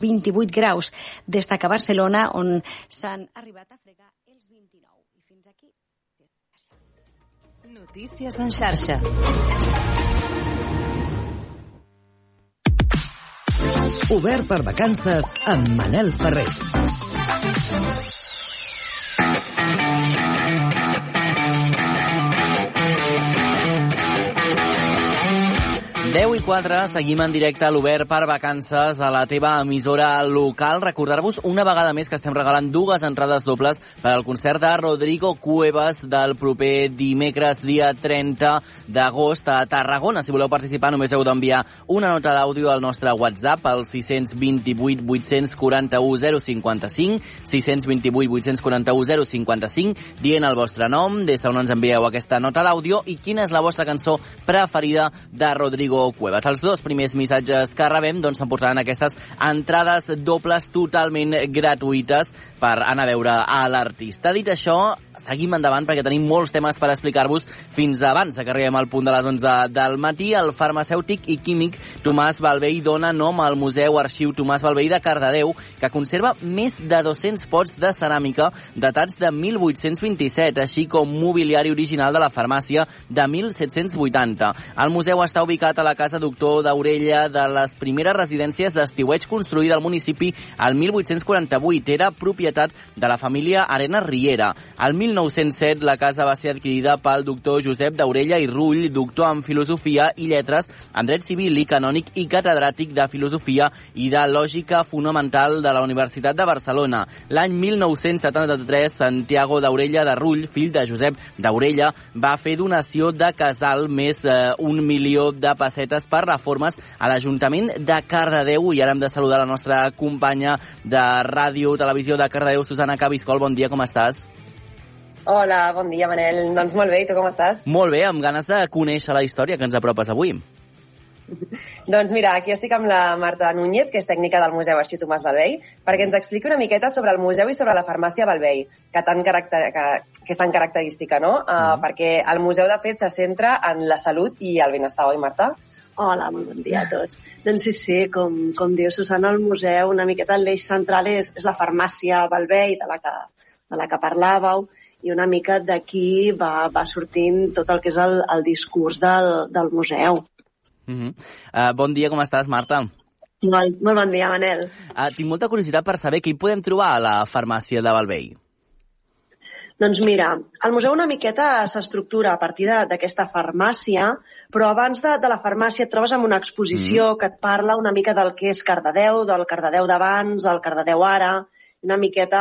28 graus des que Barcelona, on s'han arribat a fregar els 29. I fins aquí. Notícies en xarxa. Obert per vacances amb Manel Ferrer. 10 i 4, seguim en directe a l'Obert per vacances a la teva emissora local. Recordar-vos una vegada més que estem regalant dues entrades dobles per al concert de Rodrigo Cuevas del proper dimecres, dia 30 d'agost a Tarragona. Si voleu participar, només heu d'enviar una nota d'àudio al nostre WhatsApp al 628 841 055, 628 841 055, dient el vostre nom, des d'on ens envieu aquesta nota d'àudio i quina és la vostra cançó preferida de Rodrigo Cuevas. Els dos primers missatges que rebem doncs s'emportaran aquestes entrades dobles totalment gratuïtes per anar a veure a l'artista. Dit això, seguim endavant perquè tenim molts temes per explicar-vos fins abans que arribem al punt de les 11 del matí. El farmacèutic i químic Tomàs Balvei dona nom al Museu Arxiu Tomàs Balvei de Cardedeu, que conserva més de 200 pots de ceràmica datats de 1827, així com mobiliari original de la farmàcia de 1780. El museu està ubicat a la Casa Doctor d'Aurella de les primeres residències d'estiueig construïda al municipi al 1848. Era propietat de la família Arena Riera. Al 1907 la casa va ser adquirida pel doctor Josep d'Aurella i Rull, doctor en filosofia i lletres, en dret civil i canònic i catedràtic de filosofia i de lògica fonamental de la Universitat de Barcelona. L'any 1973, Santiago d'Aurella de Rull, fill de Josep d'Aurella, va fer donació de casal més eh, un milió de pessetes per reformes a l'Ajuntament de Cardedeu i ara hem de saludar la nostra companya de ràdio, televisió de Cardedeu, Susana Cabiscol. Bon dia, com estàs? Hola, bon dia, Manel. Doncs molt bé, i tu com estàs? Molt bé, amb ganes de conèixer la història que ens apropes avui. doncs mira, aquí estic amb la Marta Núñez, que és tècnica del Museu Arxiu Tomàs Balvei, perquè ens expliqui una miqueta sobre el museu i sobre la farmàcia Balvei, que, tan caracter, que, que és tan característica, no? Uh, mm. Perquè el museu, de fet, se centra en la salut i el benestar, oi, Marta? Hola, molt bon dia a tots. doncs sí, sí, com, com diu Susana, el museu, una miqueta l'eix central és, és la farmàcia Balvei, de la que, de la que parlàveu, i una mica d'aquí va, va sortint tot el que és el, el discurs del, del museu. Uh -huh. uh, bon dia, com estàs, Marta? Molt, molt bon dia, Manel. Uh, tinc molta curiositat per saber què hi podem trobar a la farmàcia de Balvei. Doncs mira, el museu una miqueta s'estructura a partir d'aquesta farmàcia, però abans de, de la farmàcia et trobes amb una exposició mm. que et parla una mica del que és Cardedeu, del Cardedeu d'abans, el Cardedeu ara, una miqueta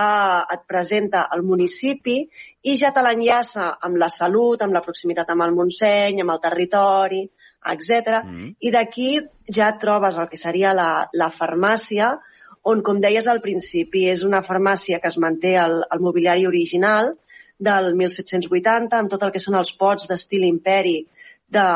et presenta el municipi i ja te l'enllaça amb la salut, amb la proximitat amb el Montseny, amb el territori, etc. Mm. I d'aquí ja trobes el que seria la, la farmàcia, on, com deies al principi, és una farmàcia que es manté el, el mobiliari original del 1780, amb tot el que són els pots d'estil imperi de,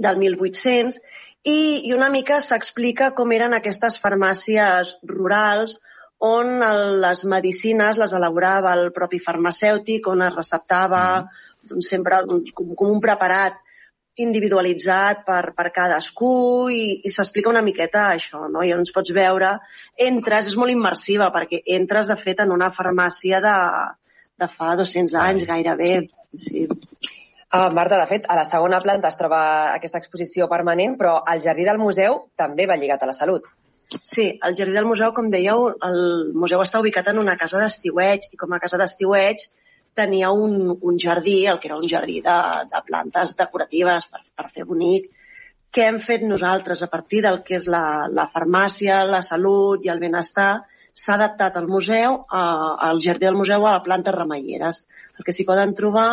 del 1800, i, i una mica s'explica com eren aquestes farmàcies rurals on el, les medicines les elaborava el propi farmacèutic, on es receptava mm. doncs, sempre com, com un preparat individualitzat per, per cadascú i, i s'explica una miqueta això, no? I ens pots veure, entres, és molt immersiva perquè entres, de fet, en una farmàcia de, de fa 200 anys gairebé. Sí. Uh, Marta, de fet, a la segona planta es troba aquesta exposició permanent, però el jardí del museu també va lligat a la salut. Sí, el jardí del museu, com dèieu, el museu està ubicat en una casa d'estiueig i com a casa d'estiueig tenia un, un jardí, el que era un jardí de, de plantes decoratives per, per fer bonic. Què hem fet nosaltres a partir del que és la, la farmàcia, la salut i el benestar? S'ha adaptat al museu, a, al jardí del museu, a plantes remeieres. El que s'hi poden trobar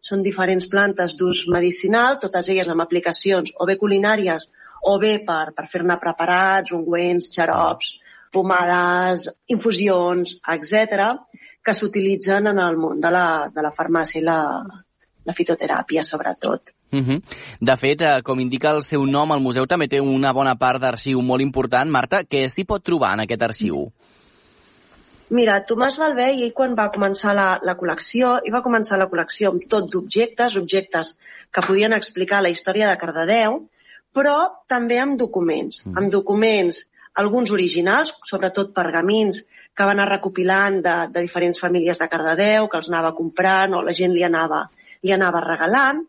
són diferents plantes d'ús medicinal, totes elles amb aplicacions o bé culinàries o bé per, per fer-ne preparats, ungüents, xarops, pomades, infusions, etc que s'utilitzen en el món de la, de la farmàcia i la, la fitoteràpia, sobretot. Uh mhm. -huh. De fet, eh, com indica el seu nom, el museu també té una bona part d'arxiu molt important. Marta, què s'hi pot trobar en aquest arxiu? Mira, Tomàs Balvei, ell quan va començar la, la col·lecció, i va començar la col·lecció amb tot d'objectes, objectes que podien explicar la història de Cardedeu, però també amb documents, mm. amb documents alguns originals, sobretot pergamins, que va anar recopilant de, de diferents famílies de Cardedeu, que els anava comprant o la gent li anava, li anava regalant.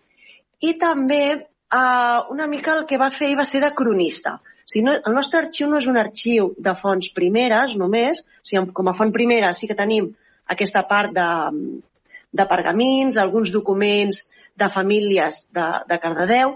I també eh, una mica el que va fer va ser de cronista. Sigui, no, el nostre arxiu no és un arxiu de fonts primeres només, o sigui, com a font primera sí que tenim aquesta part de, de pergamins, alguns documents de famílies de, de Cardedeu,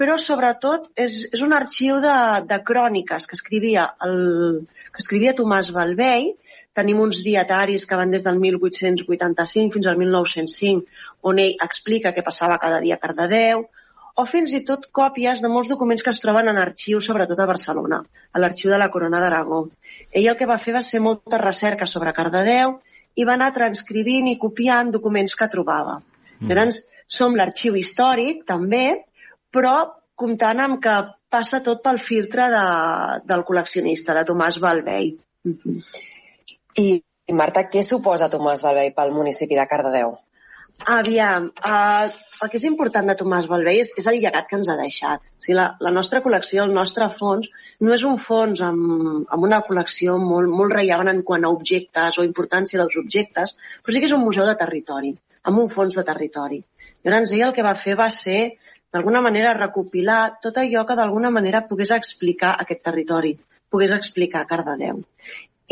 però sobretot és, és un arxiu de, de cròniques que escrivia, el, que escrivia Tomàs Balvei. Tenim uns dietaris que van des del 1885 fins al 1905, on ell explica què passava cada dia a Cardedeu, o fins i tot còpies de molts documents que es troben en arxius, sobretot a Barcelona, a l'arxiu de la Corona d'Aragó. Ell el que va fer va ser molta recerca sobre Cardedeu i va anar transcrivint i copiant documents que trobava. Mm. Llavors, som l'arxiu històric, també, però comptant amb que passa tot pel filtre de, del col·leccionista, de Tomàs Balvei. Mm -hmm. I, Marta, què suposa Tomàs Balvei pel municipi de Cardedeu? Aviam, uh, el que és important de Tomàs Balvei és, és el llegat que ens ha deixat. O sigui, la, la nostra col·lecció, el nostre fons, no és un fons amb, amb una col·lecció molt, molt rellevant en quant a objectes o importància dels objectes, però sí que és un museu de territori, amb un fons de territori. Llavors, ell el que va fer va ser, d'alguna manera, recopilar tot allò que d'alguna manera pogués explicar aquest territori, pogués explicar Cardedeu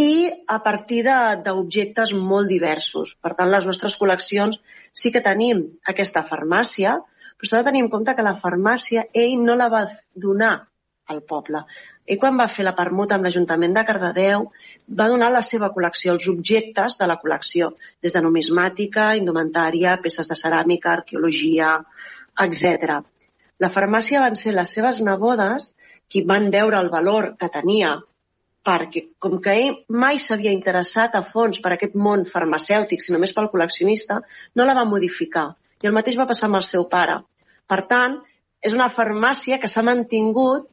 i a partir d'objectes molt diversos. Per tant, les nostres col·leccions sí que tenim aquesta farmàcia, però s'ha de tenir en compte que la farmàcia ell no la va donar al poble. Ell quan va fer la permuta amb l'Ajuntament de Cardedeu va donar la seva col·lecció, els objectes de la col·lecció, des de numismàtica, indumentària, peces de ceràmica, arqueologia, etc. La farmàcia van ser les seves nebodes qui van veure el valor que tenia perquè com que ell mai s'havia interessat a fons per aquest món farmacèutic, sinó més pel col·leccionista, no la va modificar. I el mateix va passar amb el seu pare. Per tant, és una farmàcia que s'ha mantingut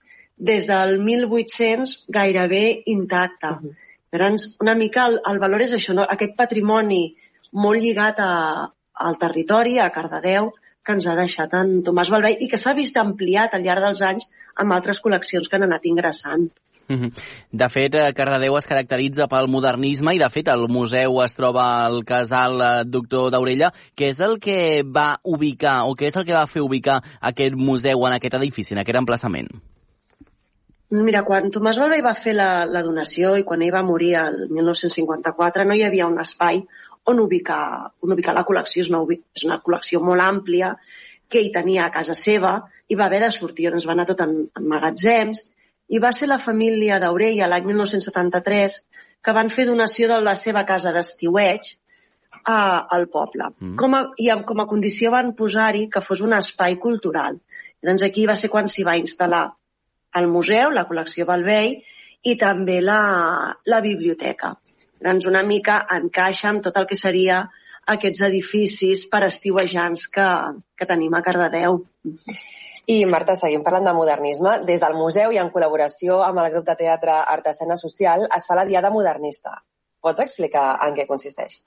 des del 1800 gairebé intacta. Uh -huh. Llavors, una mica el, el valor és això, no? aquest patrimoni molt lligat a, al territori, a Cardedeu, que ens ha deixat en Tomàs Balvei i que s'ha vist ampliat al llarg dels anys amb altres col·leccions que han anat ingressant. De fet, eh, Cardedeu es caracteritza pel modernisme i, de fet, el museu es troba al casal eh, Doctor d'Aurella. Què és el que va ubicar o què és el que va fer ubicar aquest museu en aquest edifici, en aquest emplaçament? Mira, quan Tomàs Balvei va fer la, la donació i quan ell va morir el 1954 no hi havia un espai on ubicar, on ubicar la col·lecció. És una, és una col·lecció molt àmplia que ell tenia a casa seva i va haver de sortir, on es va anar tot en, en magatzems i va ser la família d'Aurella l'any 1973 que van fer donació de la seva casa d'estiueig a, al poble. Mm. Com a, I com a condició van posar-hi que fos un espai cultural. Doncs aquí va ser quan s'hi va instal·lar el museu, la col·lecció Balvei i també la, la biblioteca. Doncs una mica encaixa amb tot el que seria aquests edificis per estiuejants que, que tenim a Cardedeu. I, Marta, seguim parlant de modernisme. Des del museu i en col·laboració amb el grup de teatre Artesana Social es fa la Diada Modernista. Pots explicar en què consisteix?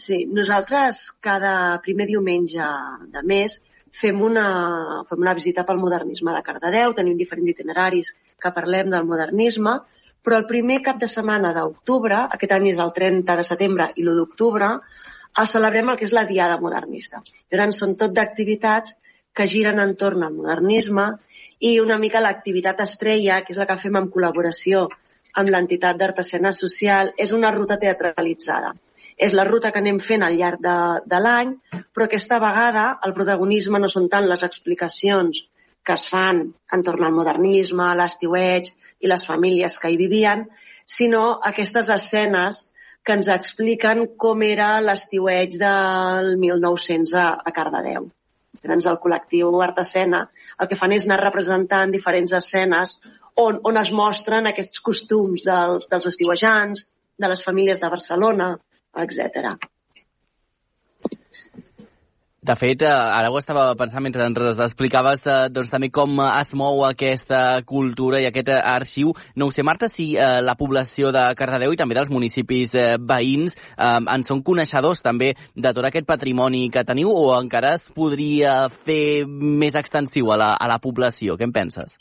Sí, nosaltres cada primer diumenge de mes fem una, fem una visita pel modernisme de Cardedeu, tenim diferents itineraris que parlem del modernisme, però el primer cap de setmana d'octubre, aquest any és el 30 de setembre i l'1 d'octubre, celebrem el que és la Diada Modernista. Llavors són tot d'activitats que giren entorn al modernisme i una mica l'activitat estrella, que és la que fem en col·laboració amb l'entitat d'Artesana Social, és una ruta teatralitzada. És la ruta que anem fent al llarg de, de l'any, però aquesta vegada el protagonisme no són tant les explicacions que es fan entorn al modernisme, l'estiueig i les famílies que hi vivien, sinó aquestes escenes que ens expliquen com era l'estiueig del 1900 a, a Cardedeu. Llavors, el col·lectiu Artesena el que fan és anar representant diferents escenes on, on es mostren aquests costums dels, dels estiuejants, de les famílies de Barcelona, etc. De fet, eh, ara ho estava pensant mentre ens explicaves eh, doncs, també com es mou aquesta cultura i aquest arxiu. No ho sé, Marta, si eh, la població de Cardedeu i també dels municipis eh, veïns eh, en són coneixedors també de tot aquest patrimoni que teniu o encara es podria fer més extensiu a la, a la població? Què en penses?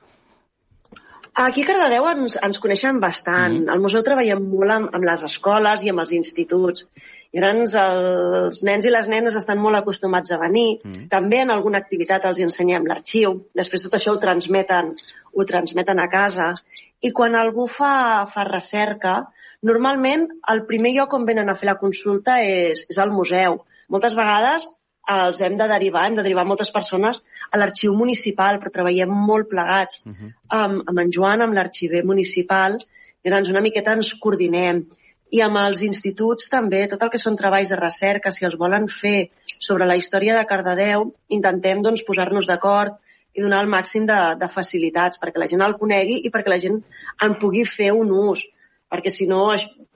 Aquí a Cardedeu ens, ens coneixen bastant. Mm. Al museu treballem molt amb, amb les escoles i amb els instituts. Llavors, els nens i les nenes estan molt acostumats a venir. Mm. També en alguna activitat els ensenyem l'arxiu. Després tot això ho transmeten, ho transmeten a casa. I quan algú fa, fa recerca, normalment el primer lloc on venen a fer la consulta és, és al museu. Moltes vegades els hem de derivar, hem de derivar moltes persones a l'arxiu municipal, però treballem molt plegats uh -huh. amb, amb en Joan, amb l'arxiver municipal, i llavors una miqueta ens coordinem. I amb els instituts també, tot el que són treballs de recerca, si els volen fer sobre la història de Cardedeu, intentem doncs, posar-nos d'acord i donar el màxim de, de facilitats perquè la gent el conegui i perquè la gent en pugui fer un ús. Perquè si no,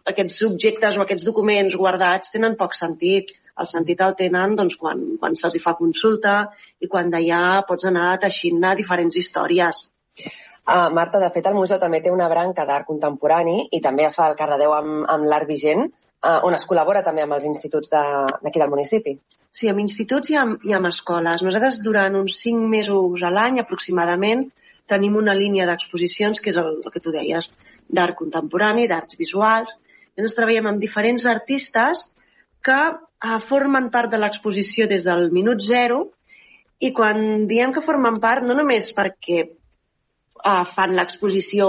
aquests subjectes o aquests documents guardats tenen poc sentit el sentit el tenen doncs, quan, quan se'ls fa consulta i quan d'allà pots anar teixint diferents històries. Uh, Marta, de fet, el museu també té una branca d'art contemporani i també es fa el Cardedeu amb, amb l'art vigent, uh, on es col·labora també amb els instituts d'aquí de, del municipi. Sí, amb instituts i amb, i amb escoles. Nosaltres durant uns cinc mesos a l'any aproximadament tenim una línia d'exposicions, que és el, el que tu deies, d'art contemporani, d'arts visuals. Ens treballem amb diferents artistes que uh, formen part de l'exposició des del minut zero i quan diem que formen part, no només perquè uh, fan l'exposició,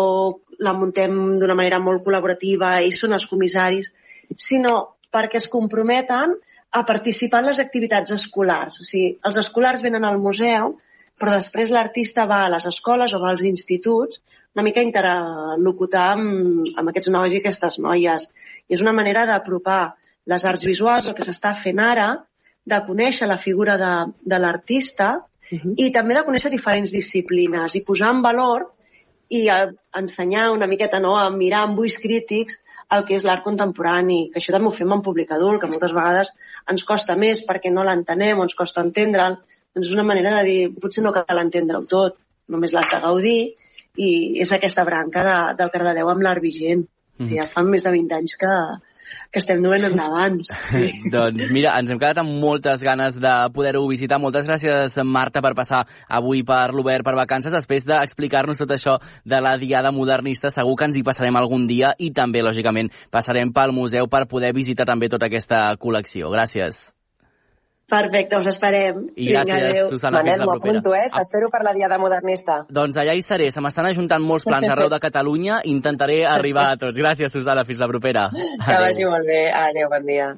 la muntem d'una manera molt col·laborativa i són els comissaris, sinó perquè es comprometen a participar en les activitats escolars. O sigui, els escolars venen al museu, però després l'artista va a les escoles o va als instituts una mica interlocutar amb, amb aquests nois i aquestes noies. I és una manera d'apropar les arts visuals, el que s'està fent ara, de conèixer la figura de, de l'artista uh mhm. -huh. i també de conèixer diferents disciplines i posar en valor i a, ensenyar una miqueta, no?, a mirar amb ulls crítics el que és l'art contemporani, que això també ho fem en públic adult, que moltes vegades ens costa més perquè no l'entenem o ens costa entendre'l, doncs és una manera de dir, potser no cal entendre-ho tot, només l'has de gaudir, i és aquesta branca de, del Cardedeu amb l'art vigent. Mm. Ja fa més de 20 anys que, que estem duent endavant. Sí. doncs mira, ens hem quedat amb moltes ganes de poder-ho visitar. Moltes gràcies, Marta, per passar avui per l'Obert per vacances. Després d'explicar-nos tot això de la Diada Modernista, segur que ens hi passarem algun dia i també, lògicament, passarem pel museu per poder visitar també tota aquesta col·lecció. Gràcies. Perfecte, us esperem. I gràcies, Vinga, Susana, Manel, fins la propera. Apunto, eh? T'espero per la Diada Modernista. Doncs allà hi seré. Se m'estan ajuntant molts plans arreu de Catalunya i intentaré arribar a tots. Gràcies, Susana. Fins la propera. Que Adeu. vagi molt bé. Adéu, bon dia.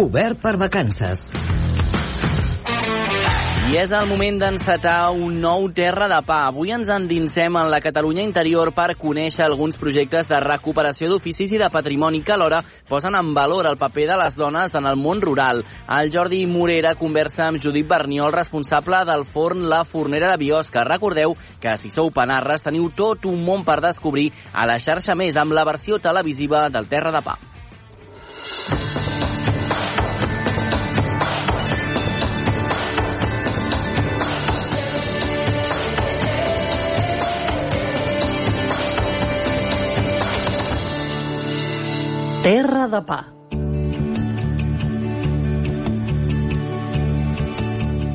Obert per vacances. I és el moment d'encetar un nou Terra de Pa. Avui ens endinsem en la Catalunya interior per conèixer alguns projectes de recuperació d'oficis i de patrimoni que alhora posen en valor el paper de les dones en el món rural. El Jordi Morera conversa amb Judit Berniol, responsable del forn La Fornera de Biosca. Recordeu que si sou panarres teniu tot un món per descobrir a la xarxa més amb la versió televisiva del Terra de Pa. Terra de pa.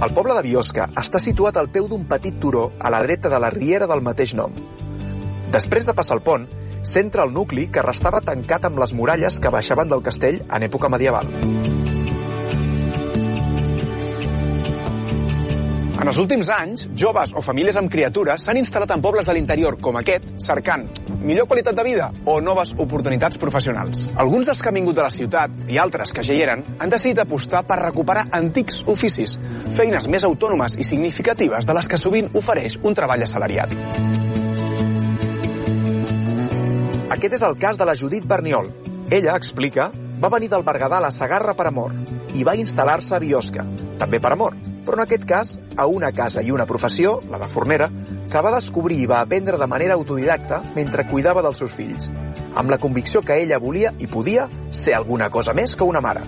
El poble de Biosca està situat al peu d'un petit turó a la dreta de la riera del mateix nom. Després de passar el pont, centra el nucli que restava tancat amb les muralles que baixaven del castell en època medieval. En els últims anys, joves o famílies amb criatures s'han instal·lat en pobles de l'interior com aquest, cercant millor qualitat de vida o noves oportunitats professionals. Alguns dels que han vingut de la ciutat i altres que ja hi eren han decidit apostar per recuperar antics oficis, feines més autònomes i significatives de les que sovint ofereix un treball assalariat. Aquest és el cas de la Judit Berniol. Ella explica va venir del Berguedà a la Sagarra per amor i va instal·lar-se a Biosca, també per amor, però en aquest cas a una casa i una professió, la de fornera, que va descobrir i va aprendre de manera autodidacta mentre cuidava dels seus fills, amb la convicció que ella volia i podia ser alguna cosa més que una mare.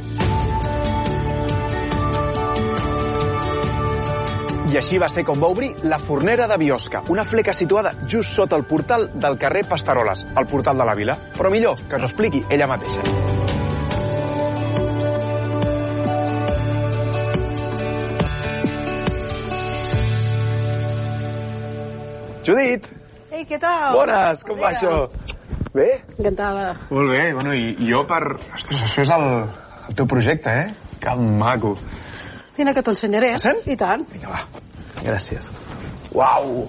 I així va ser com va obrir la fornera de Biosca, una fleca situada just sota el portal del carrer Pastaroles, el portal de la vila. Però millor que ens expliqui ella mateixa. Judit, Ei, què tal? bones, com va això? Bé? Encantada. Molt bé, bueno, i, i jo per... Ostres, això és el, el teu projecte, eh? Que maco. Vine que t'ho ensenyaré. Ah, sí? I tant. Vinga, va. Gràcies. Uau!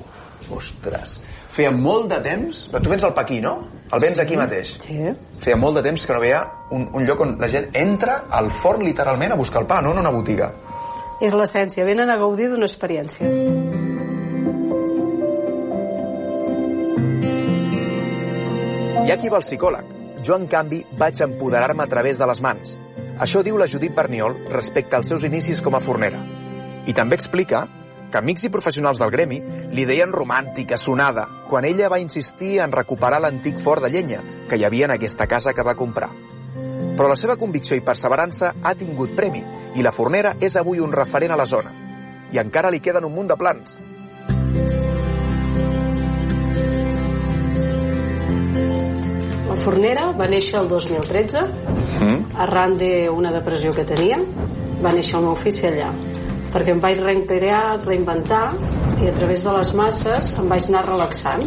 Ostres. Feia molt de temps... Però tu vens al Paquí, no? El vens aquí mateix. Sí. Feia molt de temps que no veia un, un lloc on la gent entra al forn literalment a buscar el pa, no en una botiga. És l'essència. Venen a gaudir d'una experiència. Hi ha qui va al psicòleg. Jo, en canvi, vaig empoderar-me a través de les mans. Això diu la Judit Berniol respecte als seus inicis com a fornera. I també explica que amics i professionals del gremi li deien romàntica, sonada, quan ella va insistir en recuperar l'antic fort de llenya que hi havia en aquesta casa que va comprar. Però la seva convicció i perseverança ha tingut premi i la fornera és avui un referent a la zona. I encara li queden un munt de plans. Fornera va néixer el 2013 Mm? arran d'una depressió que tenia. Va néixer el meu ofici allà perquè em vaig reintegrar, reinventar i a través de les masses em vaig anar relaxant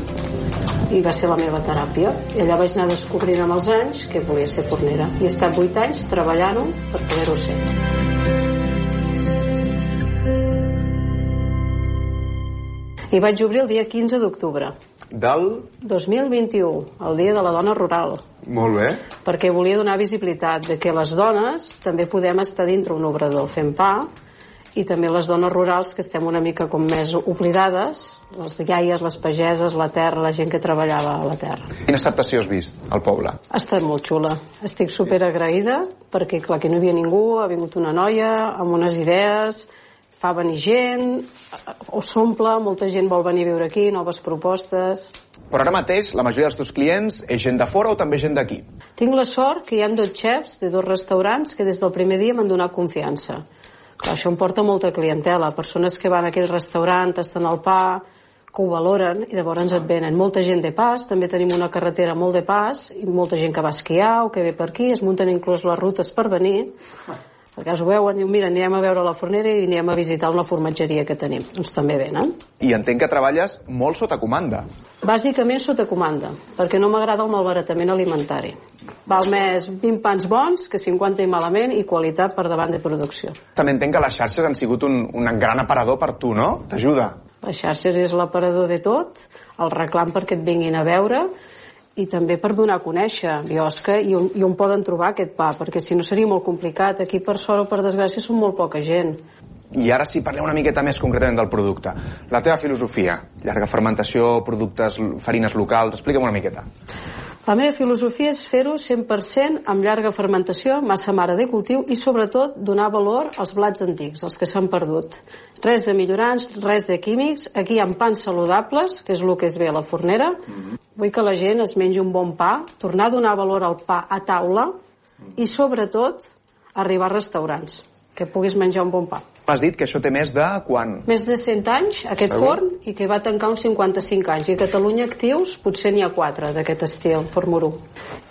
i va ser la meva teràpia i allà vaig anar descobrint amb els anys que volia ser fornera i he estat 8 anys treballant-ho per poder-ho ser i vaig obrir el dia 15 d'octubre Del... 2021, el dia de la dona rural Molt bé. perquè volia donar visibilitat de que les dones també podem estar dintre un obrador fent pa i també les dones rurals que estem una mica com més oblidades, les iaies, les pageses, la terra, la gent que treballava a la terra. Quina acceptació has vist al poble? Ha estat molt xula. Estic super agraïda perquè, clar, que no hi havia ningú, ha vingut una noia amb unes idees, fa venir gent, o s'omple, molta gent vol venir a viure aquí, noves propostes... Però ara mateix la majoria dels teus clients és gent de fora o també gent d'aquí? Tinc la sort que hi ha dos xefs de dos restaurants que des del primer dia m'han donat confiança. Clar, això em porta molta clientela, persones que van a aquell restaurant, tasten el pa, que ho valoren i llavors et venen. Molta gent de pas, també tenim una carretera molt de pas i molta gent que va esquiar o que ve per aquí, es munten inclús les rutes per venir perquè es ho veuen, diu, mira, anirem a veure la fornera i anirem a visitar una formatgeria que tenim. Doncs també venen. I entenc que treballes molt sota comanda. Bàsicament sota comanda, perquè no m'agrada el malbaratament alimentari. Val més 20 pans bons que 50 i malament i qualitat per davant de producció. També entenc que les xarxes han sigut un, un gran aparador per tu, no? T'ajuda. Les xarxes és l'aparador de tot, el reclam perquè et vinguin a veure i també per donar a conèixer Biosca i on, i on poden trobar aquest pa, perquè si no seria molt complicat. Aquí, per sort o per desgràcia, són molt poca gent. I ara sí, parlem una miqueta més concretament del producte. La teva filosofia, llarga fermentació, productes, farines locals, explica'm una miqueta. La meva filosofia és fer-ho 100% amb llarga fermentació, massa mare de cultiu i sobretot donar valor als blats antics, els que s'han perdut. Res de millorants, res de químics, aquí hi ha pans saludables, que és el que es ve a la fornera. Vull que la gent es mengi un bon pa, tornar a donar valor al pa a taula i sobretot arribar a restaurants, que puguis menjar un bon pa. M'has dit que això té més de quan? Més de 100 anys, aquest Segur? forn, i que va tancar uns 55 anys. I a Catalunya actius potser n'hi ha 4 d'aquest estil, Forn Morú.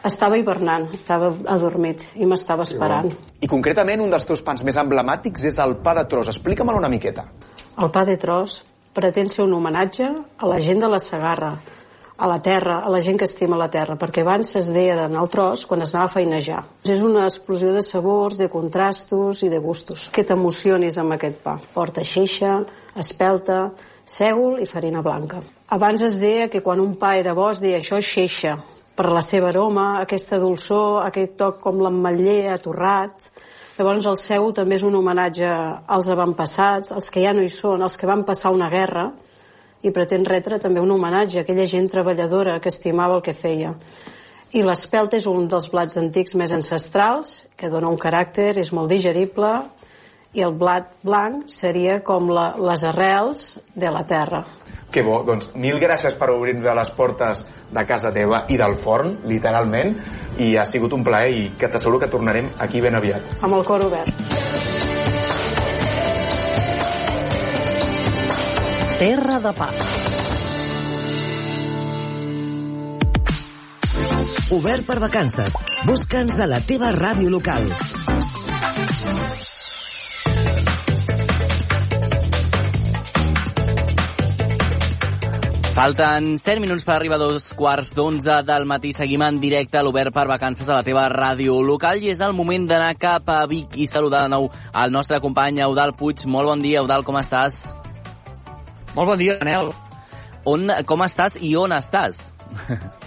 Estava hivernant, estava adormit i m'estava esperant. I concretament un dels teus pans més emblemàtics és el pa de tros. Explica-me'l una miqueta. El pa de tros pretén ser un homenatge a la gent de la Sagarra, a la terra, a la gent que estima la terra, perquè abans es deia d'anar al tros quan es anava a feinejar. És una explosió de sabors, de contrastos i de gustos. Que t'emocionis amb aquest pa. Porta xeixa, espelta, sègol i farina blanca. Abans es deia que quan un pa era bo es deia això és xeixa, per la seva aroma, aquesta dolçor, aquest toc com l'ametller atorrat. Llavors el seu també és un homenatge als avantpassats, als que ja no hi són, als que van passar una guerra, i pretén retre també un homenatge a aquella gent treballadora que estimava el que feia. I l'espelta és un dels blats antics més ancestrals, que dona un caràcter, és molt digerible, i el blat blanc seria com la, les arrels de la terra. Que bo, doncs mil gràcies per obrir-nos les portes de casa teva i del forn, literalment, i ha sigut un plaer i que t'asseguro que tornarem aquí ben aviat. Amb el cor obert. Terra de pa. Obert per vacances. Busca'ns a la teva ràdio local. Falten 7 minuts per arribar a dos quarts d'onze del matí. Seguim en directe a l'Obert per Vacances a la teva ràdio local i és el moment d'anar cap a Vic i saludar de nou el nostre company Eudal Puig. Molt bon dia, Eudal, com estàs? Molt bon dia, Manel. On, com estàs i on estàs?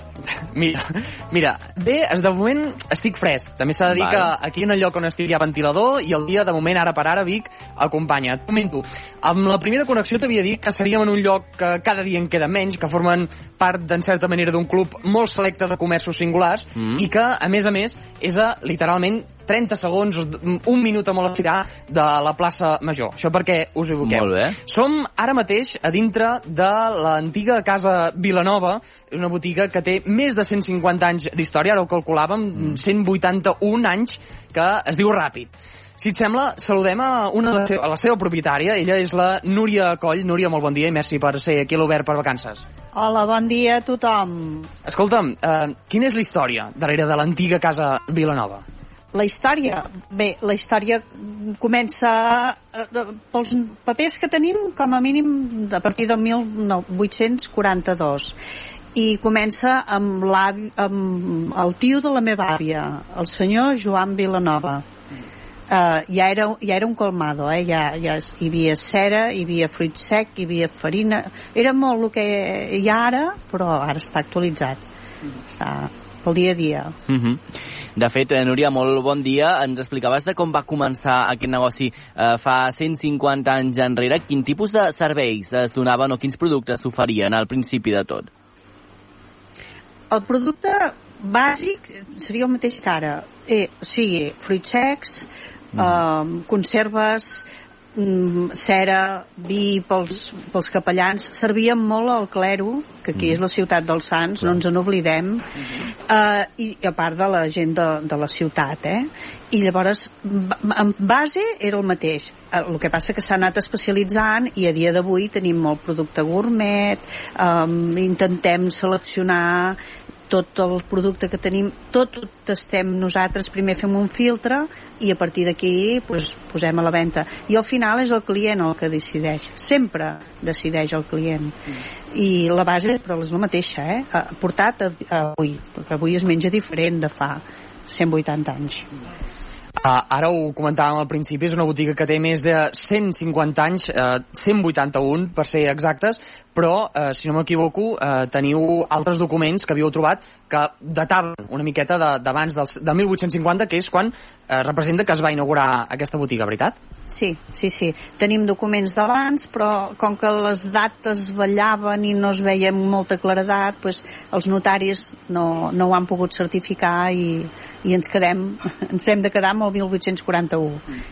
Mira, mira, bé, de moment estic fresc. També s'ha de dir Val. que aquí en el lloc on estic hi ha ventilador i el dia, de moment, ara per ara, Vic, acompanya. Et comento, amb la primera connexió t'havia dit que seríem en un lloc que cada dia en queda menys, que formen part, d'en certa manera, d'un club molt selecte de comerços singulars Mm. i que, a més a més, és a, literalment, 30 segons, un minut a molt estirar de la plaça Major. Això perquè us hi evoqueu. Molt bé. Som ara mateix a dintre de l'antiga casa Vilanova, una botiga que té més de 150 anys d'història, ara ho calculàvem, Mm. 181 anys, que es diu ràpid. Si et sembla, saludem a, una de la, seva, a la seva propietària. Ella és la Núria Coll. Núria, molt bon dia i merci per ser aquí a l'Obert per Vacances. Hola, bon dia a tothom. Escolta'm, eh, quina és la història darrere de l'antiga casa Vilanova? La història, bé, la història comença eh, pels papers que tenim com a mínim a partir del 1842 i comença amb, amb el tio de la meva àvia, el senyor Joan Vilanova. Uh, ja, era, ja era un colmado, eh? ja, ja hi havia cera, hi havia fruit sec, hi havia farina... Era molt el que hi ha ara, però ara està actualitzat. Està pel dia a dia. Uh -huh. De fet, eh, Núria, molt bon dia. Ens explicaves de com va començar aquest negoci eh, fa 150 anys enrere. Quin tipus de serveis es donaven o quins productes s'oferien al principi de tot? El producte bàsic seria el mateix que ara. Eh, o sigui, fruits secs, eh, conserves, mm, cera, vi pels, pels capellans. Servíem molt al clero, que aquí és la ciutat dels Sants, no ens en oblidem, eh, i, i a part de la gent de, de la ciutat, eh? I llavors, en base era el mateix. Eh, El que passa que s'ha anat especialitzant i a dia d'avui tenim molt producte gourmet, eh, intentem seleccionar tot el producte que tenim, tot ho tastem nosaltres, primer fem un filtre i a partir d'aquí pues, posem a la venda. I al final és el client el que decideix. Sempre decideix el client. I la base, però és la mateixa, eh? Portat a, a avui, perquè avui es menja diferent de fa 180 anys. Uh, ara ho comentàvem al principi, és una botiga que té més de 150 anys, uh, 181 per ser exactes, però, uh, si no m'equivoco, uh, teniu altres documents que havíeu trobat que dataven una miqueta de- d'abans del, de 1850, que és quan uh, representa que es va inaugurar aquesta botiga, veritat? Sí, sí, sí. Tenim documents d'abans, però com que les dates ballaven i no es veia amb molta claredat, doncs els notaris no, no ho han pogut certificar i, i ens quedem, ens hem de quedar amb el 1841.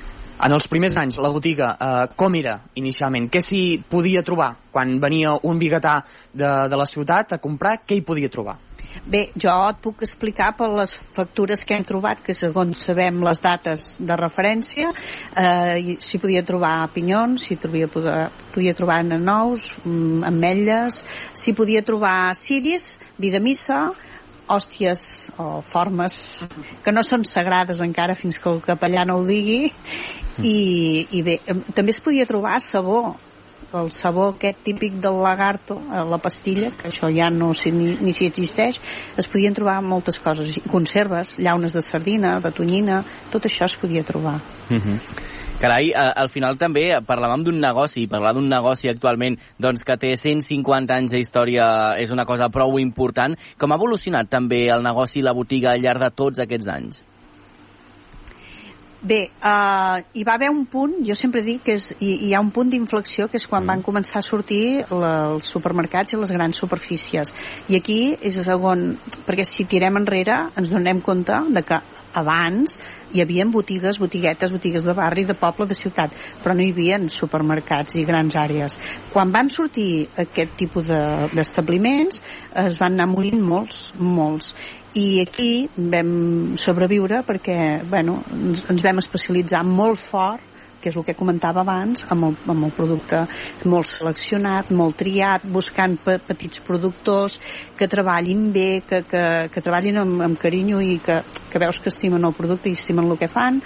En els primers anys, la botiga, eh, com era inicialment? Què s'hi podia trobar? Quan venia un biguetà de, de la ciutat a comprar, què hi podia trobar? Bé, jo et puc explicar per les factures que hem trobat, que segons sabem les dates de referència, eh, i s'hi podia trobar pinyons, s'hi podia, podia trobar nanous, mm, ametlles, s'hi podia trobar ciris, vida missa, hòsties o formes que no són sagrades encara fins que el capellà no ho digui. I, i bé, també es podia trobar sabó el sabó aquest típic del lagarto, la pastilla, que això ja no sé ni, ni si existeix, es podien trobar moltes coses, conserves, llaunes de sardina, de tonyina, tot això es podia trobar. Uh -huh. Carai, al final també parlàvem d'un negoci, parlar d'un negoci actualment doncs, que té 150 anys d'història és una cosa prou important. Com ha evolucionat també el negoci i la botiga al llarg de tots aquests anys? Bé, uh, hi va haver un punt, jo sempre dic que és, hi, hi ha un punt d'inflexió que és quan van començar a sortir la, els supermercats i les grans superfícies. I aquí és on, perquè si tirem enrere ens donem compte de que abans hi havia botigues, botiguetes, botigues de barri, de poble, de ciutat, però no hi havia supermercats i grans àrees. Quan van sortir aquest tipus de- d'establiments, es van anar morint molts, molts. I aquí vam sobreviure perquè bueno, ens, ens vam especialitzar molt fort que és el que comentava abans, amb el, amb el producte molt seleccionat, molt triat, buscant pe petits productors que treballin bé, que, que, que treballin amb, amb carinyo i que, que veus que estimen el producte i estimen el que fan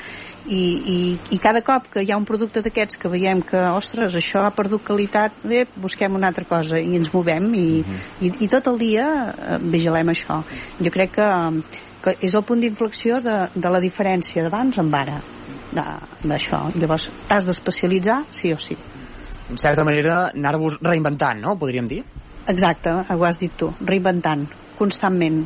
i, i, i cada cop que hi ha un producte d'aquests que veiem que, ostres, això ha perdut qualitat, bé, busquem una altra cosa i ens movem i, uh -huh. i, i tot el dia eh, vigilem això. Jo crec que, que és el punt d'inflexió de, de la diferència d'abans amb ara d'això. Llavors, t'has d'especialitzar sí o sí. En certa manera, anar-vos reinventant, no? Podríem dir? Exacte, ho has dit tu, reinventant, constantment.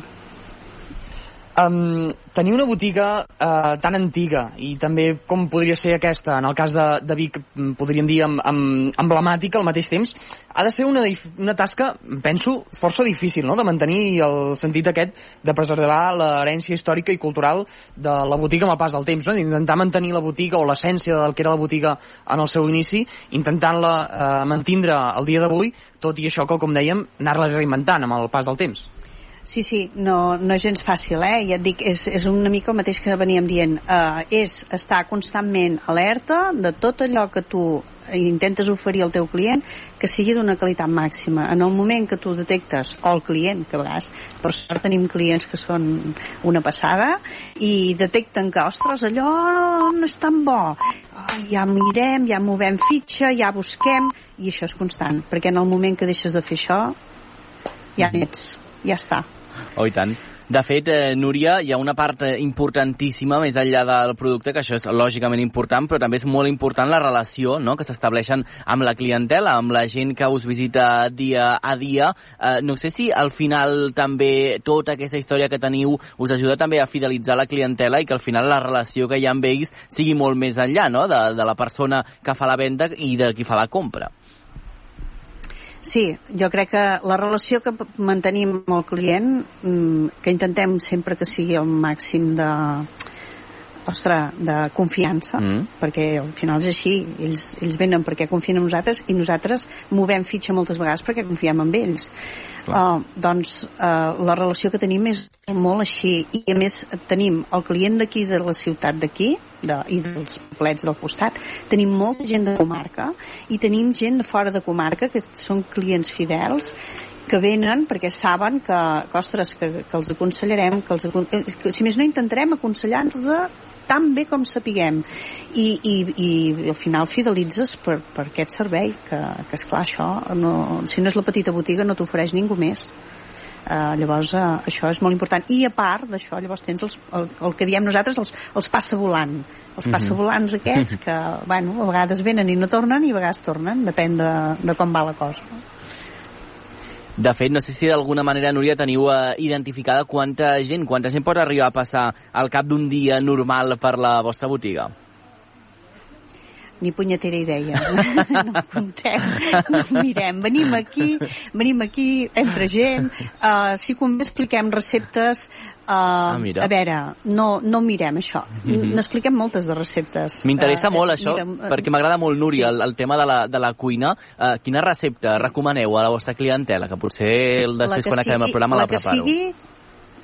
Um, tenir una botiga uh, tan antiga i també com podria ser aquesta, en el cas de, de Vic, mm, podríem dir amb, amb, emblemàtica al mateix temps, ha de ser una, una tasca, penso, força difícil, no?, de mantenir el sentit aquest de preservar l'herència històrica i cultural de la botiga amb el pas del temps, no?, d'intentar mantenir la botiga o l'essència del que era la botiga en el seu inici, intentant-la uh, mantindre el dia d'avui, tot i això que, com dèiem, anar-la reinventant amb el pas del temps. Sí, sí, no, no és gens fàcil, eh? Ja et dic, és, és una mica el mateix que veníem dient. Uh, és estar constantment alerta de tot allò que tu intentes oferir al teu client que sigui d'una qualitat màxima. En el moment que tu detectes, o el client, que a vegades, per sort tenim clients que són una passada, i detecten que, ostres, allò no és tan bo. Ja mirem, ja movem fitxa, ja busquem, i això és constant, perquè en el moment que deixes de fer això, ja n'ets ja està. Oh, i tant. De fet, eh, Núria, hi ha una part eh, importantíssima més enllà del producte, que això és lògicament important, però també és molt important la relació no? que s'estableixen amb la clientela, amb la gent que us visita dia a dia. Eh, no sé si al final també tota aquesta història que teniu us ajuda també a fidelitzar la clientela i que al final la relació que hi ha amb ells sigui molt més enllà no? de, de la persona que fa la venda i de qui fa la compra. Sí, jo crec que la relació que mantenim amb el client, mm, que intentem sempre que sigui el màxim de, ostres, de confiança, mm. perquè al final és així, ells, ells venen perquè confien en nosaltres i nosaltres movem fitxa moltes vegades perquè confiem en ells. Uh, doncs uh, la relació que tenim és molt així. I a més tenim el client d'aquí de la ciutat d'aquí de, i dels plets del costat. Tenim molta gent de comarca i tenim gent de fora de comarca que són clients fidels que venen perquè saben que, que ostres, que, que els aconsellarem, que, els, que si més no intentarem aconsellar-nos tan bé com sapiguem. I, i, i al final fidelitzes per, per aquest servei que, que és clar això no, si no és la petita botiga no t'ofereix ningú més. Uh, llavors uh, això és molt important. I a part d'això llavors tens els, el, el que diem nosaltres els, els passa volant els mhm. passa volants aquests que bueno, a vegades venen i no tornen i a vegades tornen depèn de, de com va la cosa de fet, no sé si d'alguna manera, Núria, teniu uh, identificada quanta gent, quanta gent pot arribar a passar al cap d'un dia normal per la vostra botiga? Ni punyetera idea. no comptem, no mirem. Venim aquí, venim aquí entre gent, uh, si convé expliquem receptes Uh, ah, a veure, no, no mirem això. Mm -hmm. N'expliquem moltes de receptes. M'interessa uh, molt això, mira, perquè m'agrada molt, Núria, sí. el, el tema de la, de la cuina. Uh, quina recepta recomaneu a la vostra clientela? Que potser després, quan sigui, acabem el programa, la, la preparo. La que sigui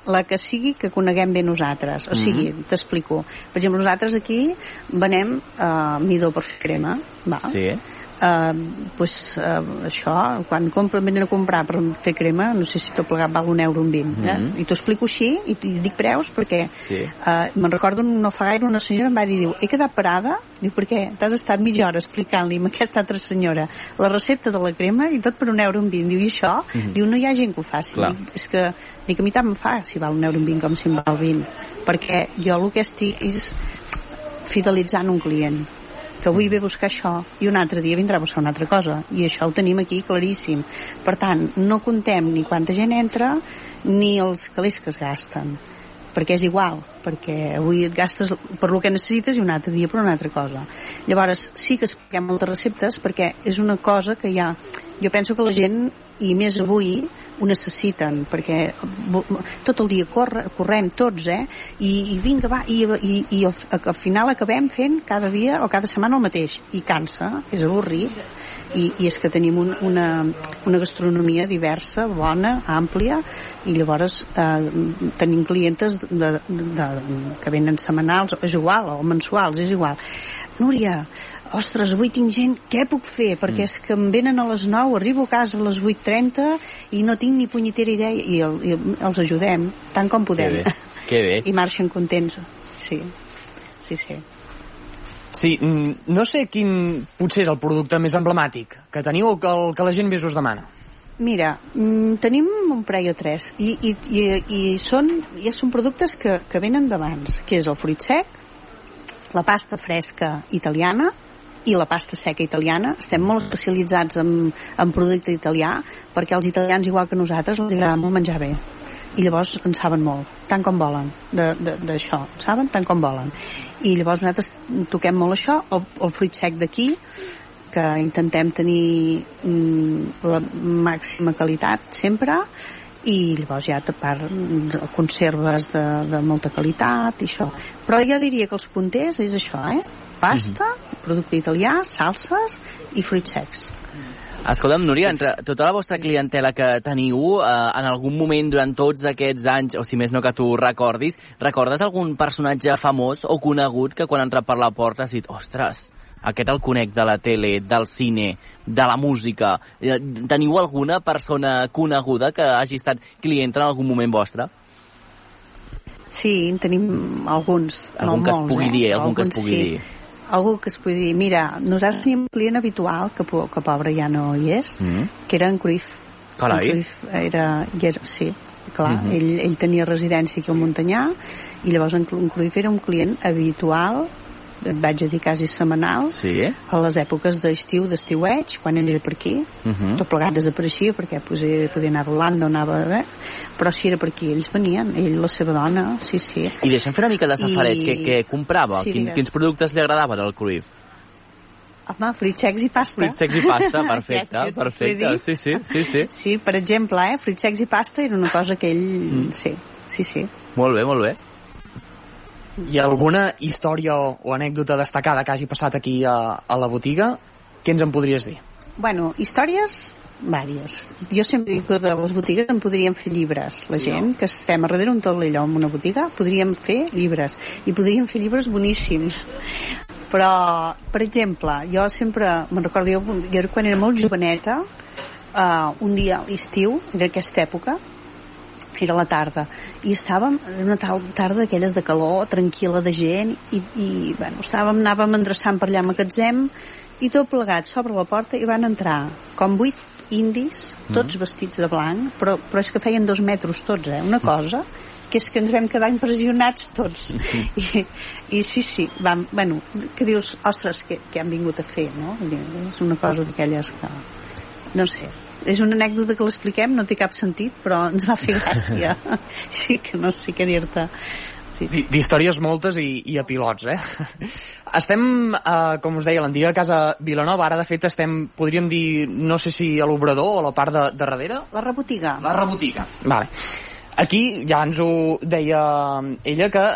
la que sigui que coneguem bé nosaltres. O sigui, mm -hmm. t'explico. Per exemple, nosaltres aquí venem uh, midó per fer crema. Va? Sí Uh, pues, uh, això, quan compren, venen a comprar per fer crema, no sé si tot plegat val un euro un vint, eh? Mm -hmm. i t'ho explico així, i, i dic preus perquè sí. uh, me'n recordo no fa gaire una senyora em va dir, diu, he quedat parada diu, perquè t'has estat mitja hora explicant-li a aquesta altra senyora la recepta de la crema i tot per un euro un vint, diu, i això? Mm -hmm. Diu, no hi ha gent que ho faci, dic, és que ni que a mi tant em fa si val un euro un vint com si em val 20 perquè jo el que estic és fidelitzant un client que avui ve a buscar això i un altre dia vindrà a buscar una altra cosa. I això ho tenim aquí claríssim. Per tant, no contem ni quanta gent entra ni els calés que es gasten. Perquè és igual, perquè avui et gastes per lo que necessites i un altre dia per una altra cosa. Llavors, sí que expliquem moltes receptes perquè és una cosa que ja... Jo penso que la gent, i més avui, ho necessiten, perquè tot el dia corre, correm tots, eh? I, i vinga, va, i, i, i al, al final acabem fent cada dia o cada setmana el mateix, i cansa, és avorrit, i, i és que tenim un, una, una gastronomia diversa, bona, àmplia, i llavors eh, tenim clientes de, de, de, que venen setmanals, és igual, o mensuals, és igual. Núria, ostres, avui tinc gent, què puc fer? Perquè mm. és que em venen a les 9, arribo a casa a les 8.30 i no tinc ni punyetera idea i, el, i els ajudem tant com podem. Que bé, que bé. I marxen contents. Sí, sí, sí. Sí, mm, no sé quin potser és el producte més emblemàtic que teniu o que, el, que la gent més us demana. Mira, mm, tenim un parell o tres i, i, i, i són, ja són productes que, que venen d'abans, que és el fruit sec, la pasta fresca italiana i la pasta seca italiana. Estem molt especialitzats en, en producte italià perquè els italians, igual que nosaltres, els agrada molt menjar bé i llavors en saben molt, tant com volen d'això, saben? Tant com volen i llavors nosaltres toquem molt això el, el fruit sec d'aquí que intentem tenir mm, la màxima qualitat sempre i llavors ja a part de conserves de, de molta qualitat i això. Però jo diria que els punters és això, eh? Pasta, mm -hmm. producte italià, salses i fruits secs. Escolta'm, Núria, entre tota la vostra clientela que teniu, eh, en algun moment durant tots aquests anys, o si més no que tu recordis, recordes algun personatge famós o conegut que quan ha entrat per la porta has dit, ostres, aquest el conec de la tele, del cine, de la música. Eh, teniu alguna persona coneguda que hagi estat client en algun moment vostre? Sí, en tenim alguns. Algun no que es molts, pugui dir, eh? algun que es pugui sí. dir. Algú que es pugui dir. Mira, nosaltres tenim un client habitual, que, que pobre ja no hi és, Mm. que era en Cruyff. Carai. En Cruyff era, era, sí, clar, Mhm. ell, ell tenia residència aquí al Montanyà i llavors en en Cruyff era un client habitual vaig a dir quasi setmanal Sí? a les èpoques d'estiu, d'estiueig, quan era per aquí, Uh -huh. tot plegat desapareixia perquè pues, eh, podia anar a Holanda o anava... Eh? Però si era per aquí, ells venien, ell i la seva dona, sí, sí. I deixa'm fer una mica de safareig. I- Què, què comprava? Sí, Quin, quins productes li agradaven al Cruyff? Home, fruits secs i pasta. Fruits secs i pasta, perfecte, Ja, perfecte. Sí, sí, sí, sí. Sí, per exemple, eh, fruits secs i pasta era una cosa que ell... Mm. Sí, sí, sí. Molt bé, molt bé. Hi ha alguna història o, o anècdota destacada que hagi passat aquí a, a la botiga? Què ens en podries dir? Bueno, històries vàries. Jo sempre dic que de les botigues en podríem fer llibres. La Sí, gent que estem a darrere un tollelló en una botiga podríem fer llibres. I podríem fer llibres boníssims. Però, per exemple, jo sempre, me'n recordo, jo, jo quan era molt joveneta, uh, un dia a l'estiu, era aquesta època, era la tarda, i estàvem en una tarda d'aquelles de calor, tranquil·la de gent, i, i bueno, estàvem, anàvem endreçant per allà a magatzem, i tot plegat sobre la porta i van entrar com vuit indis, tots vestits de blanc, però, però és que feien dos metres tots, eh? Una cosa que és que ens vam quedar impressionats tots. I, i sí, sí, vam, bueno, que dius, ostres, què, què han vingut a fer, no? És una cosa d'aquelles que... No sé, és una anècdota que l'expliquem, no té cap sentit, però ens va fer gràcia. sí que no sé què dir-te. Sí, sí. D'històries moltes i, i a pilots, eh? Estem, eh, com us deia, l'antiga casa Vilanova, ara de fet estem, podríem dir, no sé si a l'obrador o a la part de, de darrere, La rebotiga. la rebotiga. Vale. Aquí ja ens ho deia ella que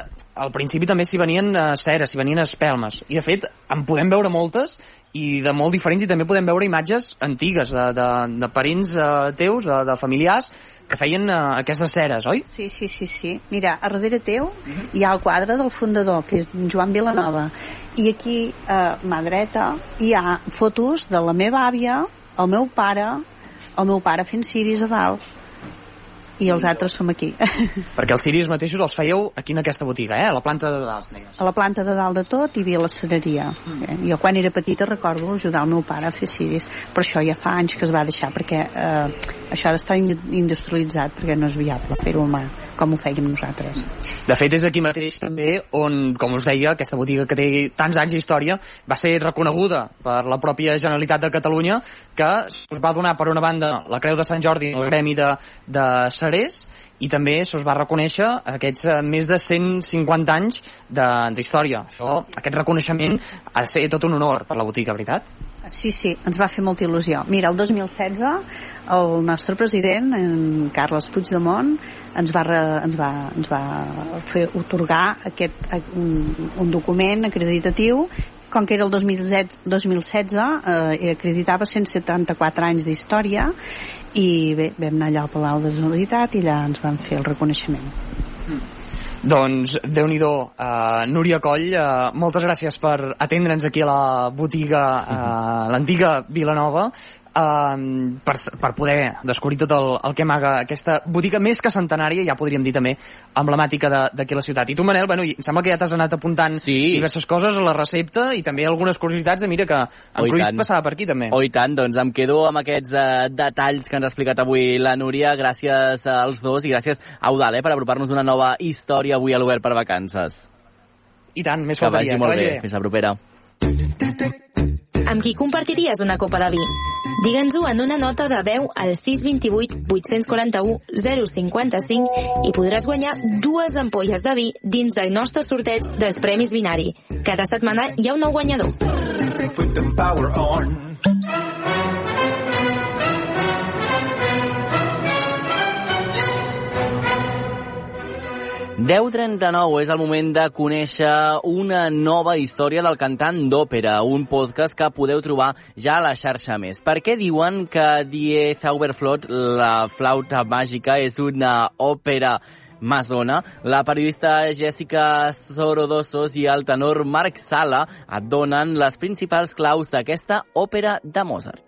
al principi també s'hi venien eh, ceres, s'hi venien espelmes. I de fet en podem veure moltes i de molt diferents i també podem veure imatges antigues de, de, de parents eh, teus, de, de familiars que feien eh, aquestes ceres, oi? Sí, sí, sí, sí. Mira, a darrere teu hi ha el quadre del fundador, que és Joan Vilanova. I aquí, a mà dreta, hi ha fotos de la meva àvia, el meu pare, el meu pare fent ciris a dalt. I els altres som aquí. Perquè els ciris mateixos els fèieu aquí en aquesta botiga, eh? A la planta de dalt, deies. A la planta de dalt de tot hi havia la cereria. Eh? Jo quan era petita recordo ajudar el meu pare a fer ciris, però això ja fa anys que es va deixar perquè eh, això ha d'estar in- industrialitzat perquè no és viable fer-ho mà com ho fèiem nosaltres. De fet, és aquí mateix també on, com us deia, aquesta botiga que té tants anys d'història va ser reconeguda per la pròpia Generalitat de Catalunya que us va donar, per una banda, la Creu de Sant Jordi el Gremi de, de Cerers i també se'ls va reconèixer aquests eh, més de 150 anys d'història. Això, aquest reconeixement ha de ser tot un honor per la botiga, veritat? Sí, sí, ens va fer molta il·lusió. Mira, el 2016 el nostre president, en Carles Puigdemont, ens va, re, ens va, ens va fer otorgar aquest, un, un document acreditatiu com que era el 2016, 2016 eh, acreditava 174 anys d'història i bé, vam anar allà al Palau de la Generalitat i allà ens van fer el reconeixement. Doncs, déu nhi uh, Núria Coll, uh, moltes gràcies per atendre'ns aquí a la botiga, uh, l'antiga Vilanova uh, per, per poder descobrir tot el, el que amaga aquesta botiga més que centenària, ja podríem dir també, emblemàtica d'aquí la ciutat. I tu, Manel, bueno, em sembla que ja t'has anat apuntant sí. diverses coses a la recepta i també algunes curiositats, mira que en Cruyff passava per aquí també. Oh, tant, doncs em quedo amb aquests uh, detalls que ens ha explicat avui la Núria, gràcies als dos i gràcies a Eudal, eh, per apropar-nos una nova història avui a l'Obert per Vacances. I tant, més que faltaria. Vagi molt que vagi bé. bé. Fins la propera. Amb qui compartiries una copa de vi? Digue'ns-ho en una nota de veu al 628 841 055 i podràs guanyar dues ampolles de vi dins del nostre sorteig dels Premis Binari. Cada setmana hi ha un nou guanyador. 10.39 és el moment de conèixer una nova història del cantant d'òpera, un podcast que podeu trobar ja a la xarxa més. Per què diuen que Die Zauberflot, la flauta màgica, és una òpera Masona, la periodista Jessica Sorodosos i el tenor Marc Sala et donen les principals claus d'aquesta òpera de Mozart.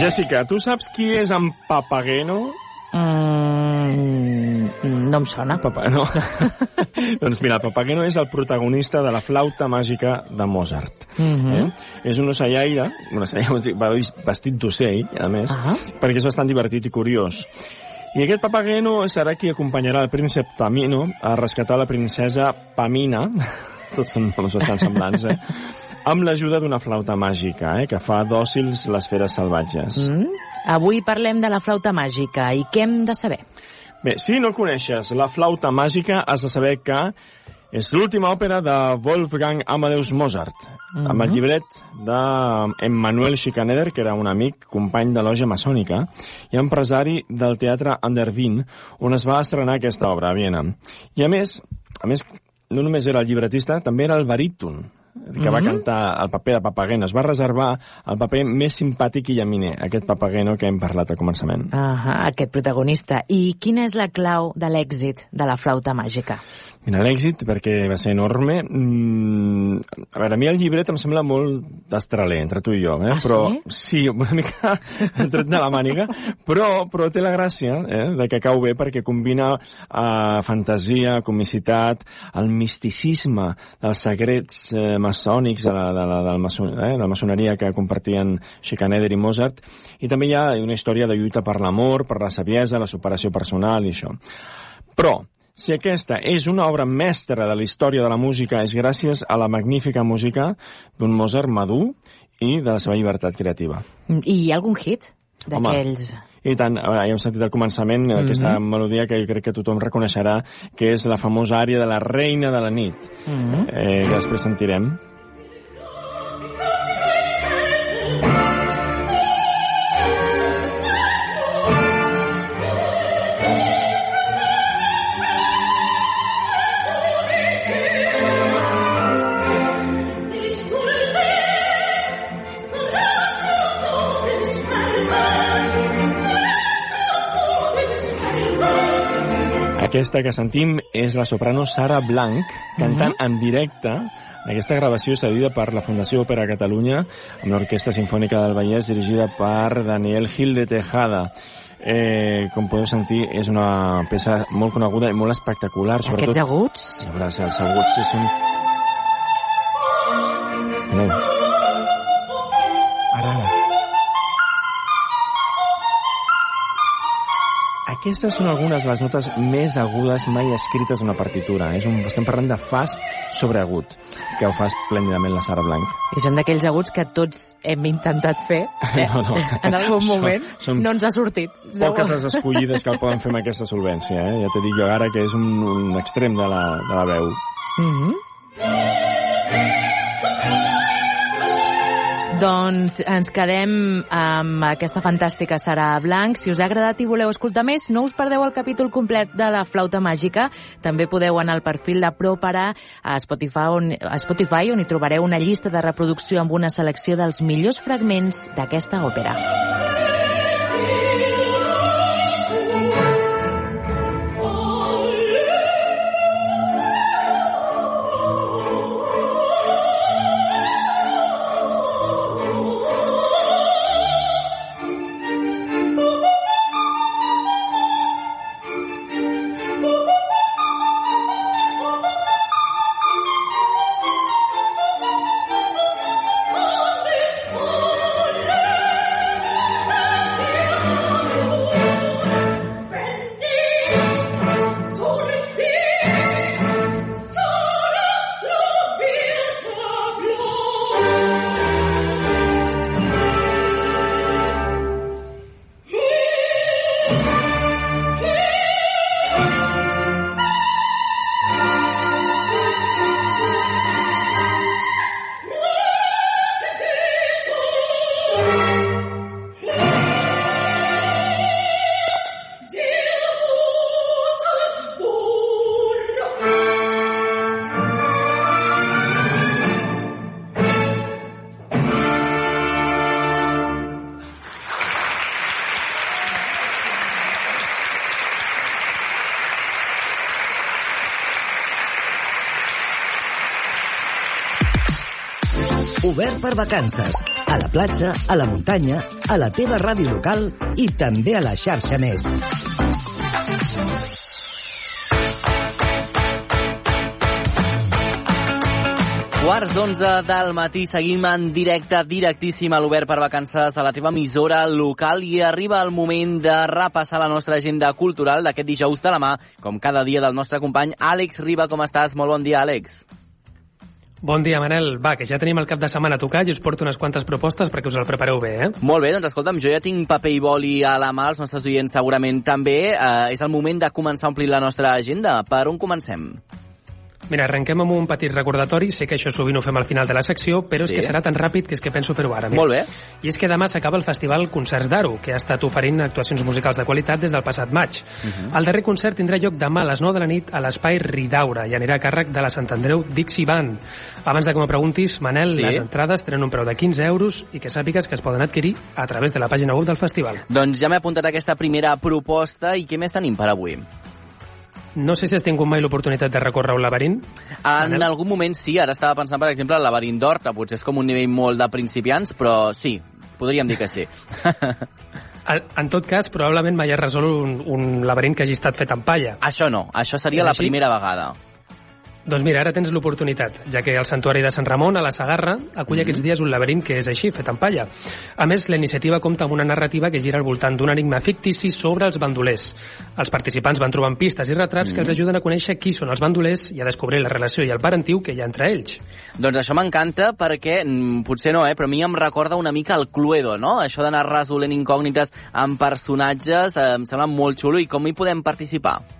Jessica, tu saps qui és en Papageno? Mm, no em sona. Papa, no. doncs mira, Papageno és el protagonista de la flauta màgica de Mozart. Mm -hmm. eh? És un ocellaire, un ocellaire vestit d'ocell, a més, uh -huh. perquè és bastant divertit i curiós. I aquest Papageno serà qui acompanyarà el príncep Tamino a rescatar la princesa Pamina, tots són noms bastant semblants, eh? amb l'ajuda d'una flauta màgica, eh, que fa dòcils les feres salvatges. Mm? Avui parlem de la flauta màgica i què hem de saber? Bé, si no coneixes la flauta màgica, has de saber que és l'última òpera de Wolfgang Amadeus Mozart, mm -hmm. amb el mhm. llibret d'Emmanuel Schikaneder, que era un amic, company de loja maçònica i empresari del teatre Andervin, on es va estrenar aquesta obra a Viena. I a més, a més, no només era el llibretista, també era el baríton, que mm -hmm. va mhm. cantar el paper de Papageno. Es va reservar el paper més simpàtic i llaminer, aquest Papageno que hem parlat al començament. Uh -huh, aquest protagonista. I quina és la clau de l'èxit de la flauta màgica? Mira, l'èxit, perquè va ser enorme. Mm, a veure, a mi el llibret em sembla molt d'estraler, entre tu i jo, eh? Ah, però, sí? Sí, una mica tret de la màniga, però, però té la gràcia eh, de que cau bé perquè combina eh, fantasia, comicitat, el misticisme dels secrets eh, maçònics de la, de la, de la, maçon, eh, de la maçoneria que compartien Schikaneder i Mozart, i també hi ha una història de lluita per l'amor, per la saviesa, la superació personal i això. Però, si aquesta és una obra mestra de la història de la música és gràcies a la magnífica música d'un Mozart madur i de la seva llibertat creativa. I hi ha algun hit d'aquells... I tant, ja hem sentit al començament mm -hmm. aquesta melodia que jo crec que tothom reconeixerà, que és la famosa àrea de la reina de la nit, mm -hmm. eh, que després sentirem. Aquesta que sentim és la soprano Sara Blanc, cantant uh -huh. en directe aquesta gravació cedida per la Fundació Òpera Catalunya amb l'Orquestra Sinfònica del Vallès dirigida per Daniel Gil de Tejada. Eh, com podeu sentir, és una peça molt coneguda i molt espectacular. Sobretot, Aquests aguts? Veure, els aguts és un... No. Aquestes són algunes de les notes més agudes mai escrites en una partitura. És un, estem parlant de fas sobre agut, que ho fa esplèndidament la Sara Blanc. I són d'aquells aguts que tots hem intentat fer eh? no, no. en algun moment. Són, són no ens ha sortit. Poques les escollides que el poden fer amb aquesta solvència. Eh? Ja t'he dit jo ara que és un, un extrem de la, de la veu. Mm -hmm. Doncs ens quedem amb aquesta fantàstica Sara Blanc. Si us ha agradat i voleu escoltar més, no us perdeu el capítol complet de la flauta màgica. També podeu anar al perfil de Propara a Spotify, on, a Spotify, on hi trobareu una llista de reproducció amb una selecció dels millors fragments d'aquesta òpera. Obert per vacances. A la platja, a la muntanya, a la teva ràdio local i també a la xarxa més. Quarts d'onze del matí, seguim en directe, directíssim a l'Obert per Vacances a la teva emissora local i arriba el moment de repassar la nostra agenda cultural d'aquest dijous de la mà, com cada dia del nostre company Àlex Riba. Com estàs? Molt bon dia, Àlex. Bon dia, Manel. Va, que ja tenim el cap de setmana a tocar i us porto unes quantes propostes perquè us el prepareu bé, eh? Molt bé, doncs escolta'm, jo ja tinc paper i boli a la mà, els nostres oients segurament també. Eh, és el moment de començar a omplir la nostra agenda. Per on comencem? Mira, arrenquem amb un petit recordatori. Sé que això sovint ho fem al final de la secció, però sí. és que serà tan ràpid que és que penso fer-ho ara. Mira. Molt bé. I és que demà s'acaba el Festival Concerts d'Aro, que ha estat oferint actuacions musicals de qualitat des del passat maig. Uh Mhm. -huh. El darrer concert tindrà lloc demà a les 9 de la nit a l'espai Ridaura i anirà a càrrec de la Sant Andreu Dixie Band. Abans de que m'ho preguntis, Manel, Sí. les entrades tenen un preu de 15 euros i que sàpigues que es poden adquirir a través de la pàgina web del festival. Doncs ja m'he apuntat aquesta primera proposta i què més tenim per avui? No sé si has tingut mai l'oportunitat de recórrer un laberint. En Manel? algun moment sí, ara estava pensant, per exemple, el laberint d'Horta, potser és com un nivell molt de principiants, però sí, podríem dir que sí. En, en tot cas, probablement mai has resolt un, un laberint que hagi estat fet amb palla. Això no, això seria És la així? primera vegada. Doncs mira, ara tens l'oportunitat, ja que el Santuari de Sant Ramon, a la Sagarra, acull Mhm. aquests dies un laberint que és així, fet amb palla. A més, la iniciativa compta amb una narrativa que gira al voltant d'un enigma fictici sobre els bandolers. Els participants van trobant pistes i retrats que Mhm. els ajuden a conèixer qui són els bandolers i a descobrir la relació i el parentiu que hi ha entre ells. Doncs això m'encanta perquè, mm, potser no, eh, però a mi em recorda una mica el Cluedo, no? Això d'anar resolent incògnites amb personatges eh, em sembla molt xulo i com hi podem participar?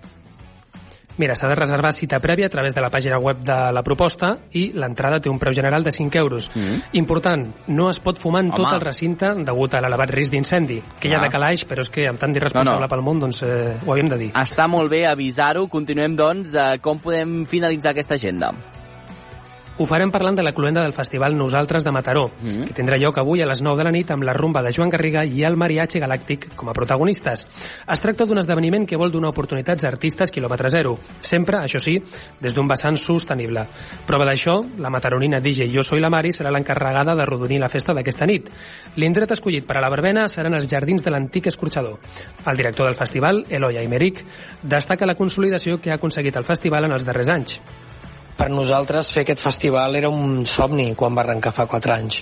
Mira, s'ha de reservar cita prèvia a través de la pàgina web de la proposta i l'entrada té un preu general de 5 euros. Mm. Important, no es pot fumar en Home. tot el recinte degut a l'elevat risc d'incendi, que hi ha Ah. de calaix, però és que amb tant d'irresponsable No, no. pel món, doncs eh, ho havíem de dir. Està molt bé avisar-ho. Continuem, doncs, de com podem finalitzar aquesta agenda. Ho farem parlant de la cluenda del festival Nosaltres de Mataró, Mm. que tindrà lloc avui a les 9 de la nit amb la rumba de Joan Garriga i el Mariachi Galàctic com a protagonistes. Es tracta d'un esdeveniment que vol donar oportunitats a artistes quilòmetre zero, sempre, això sí, des d'un vessant sostenible. Prova d'això, la mataronina DJ Jo Soy la Mari serà l'encarregada de rodonir la festa d'aquesta nit. L'indret escollit per a la verbena seran els jardins de l'antic escorxador. El director del festival, Eloi Aymeric, destaca la consolidació que ha aconseguit el festival en els darrers anys. Per nosaltres fer aquest festival era un somni quan va arrencar fa 4 anys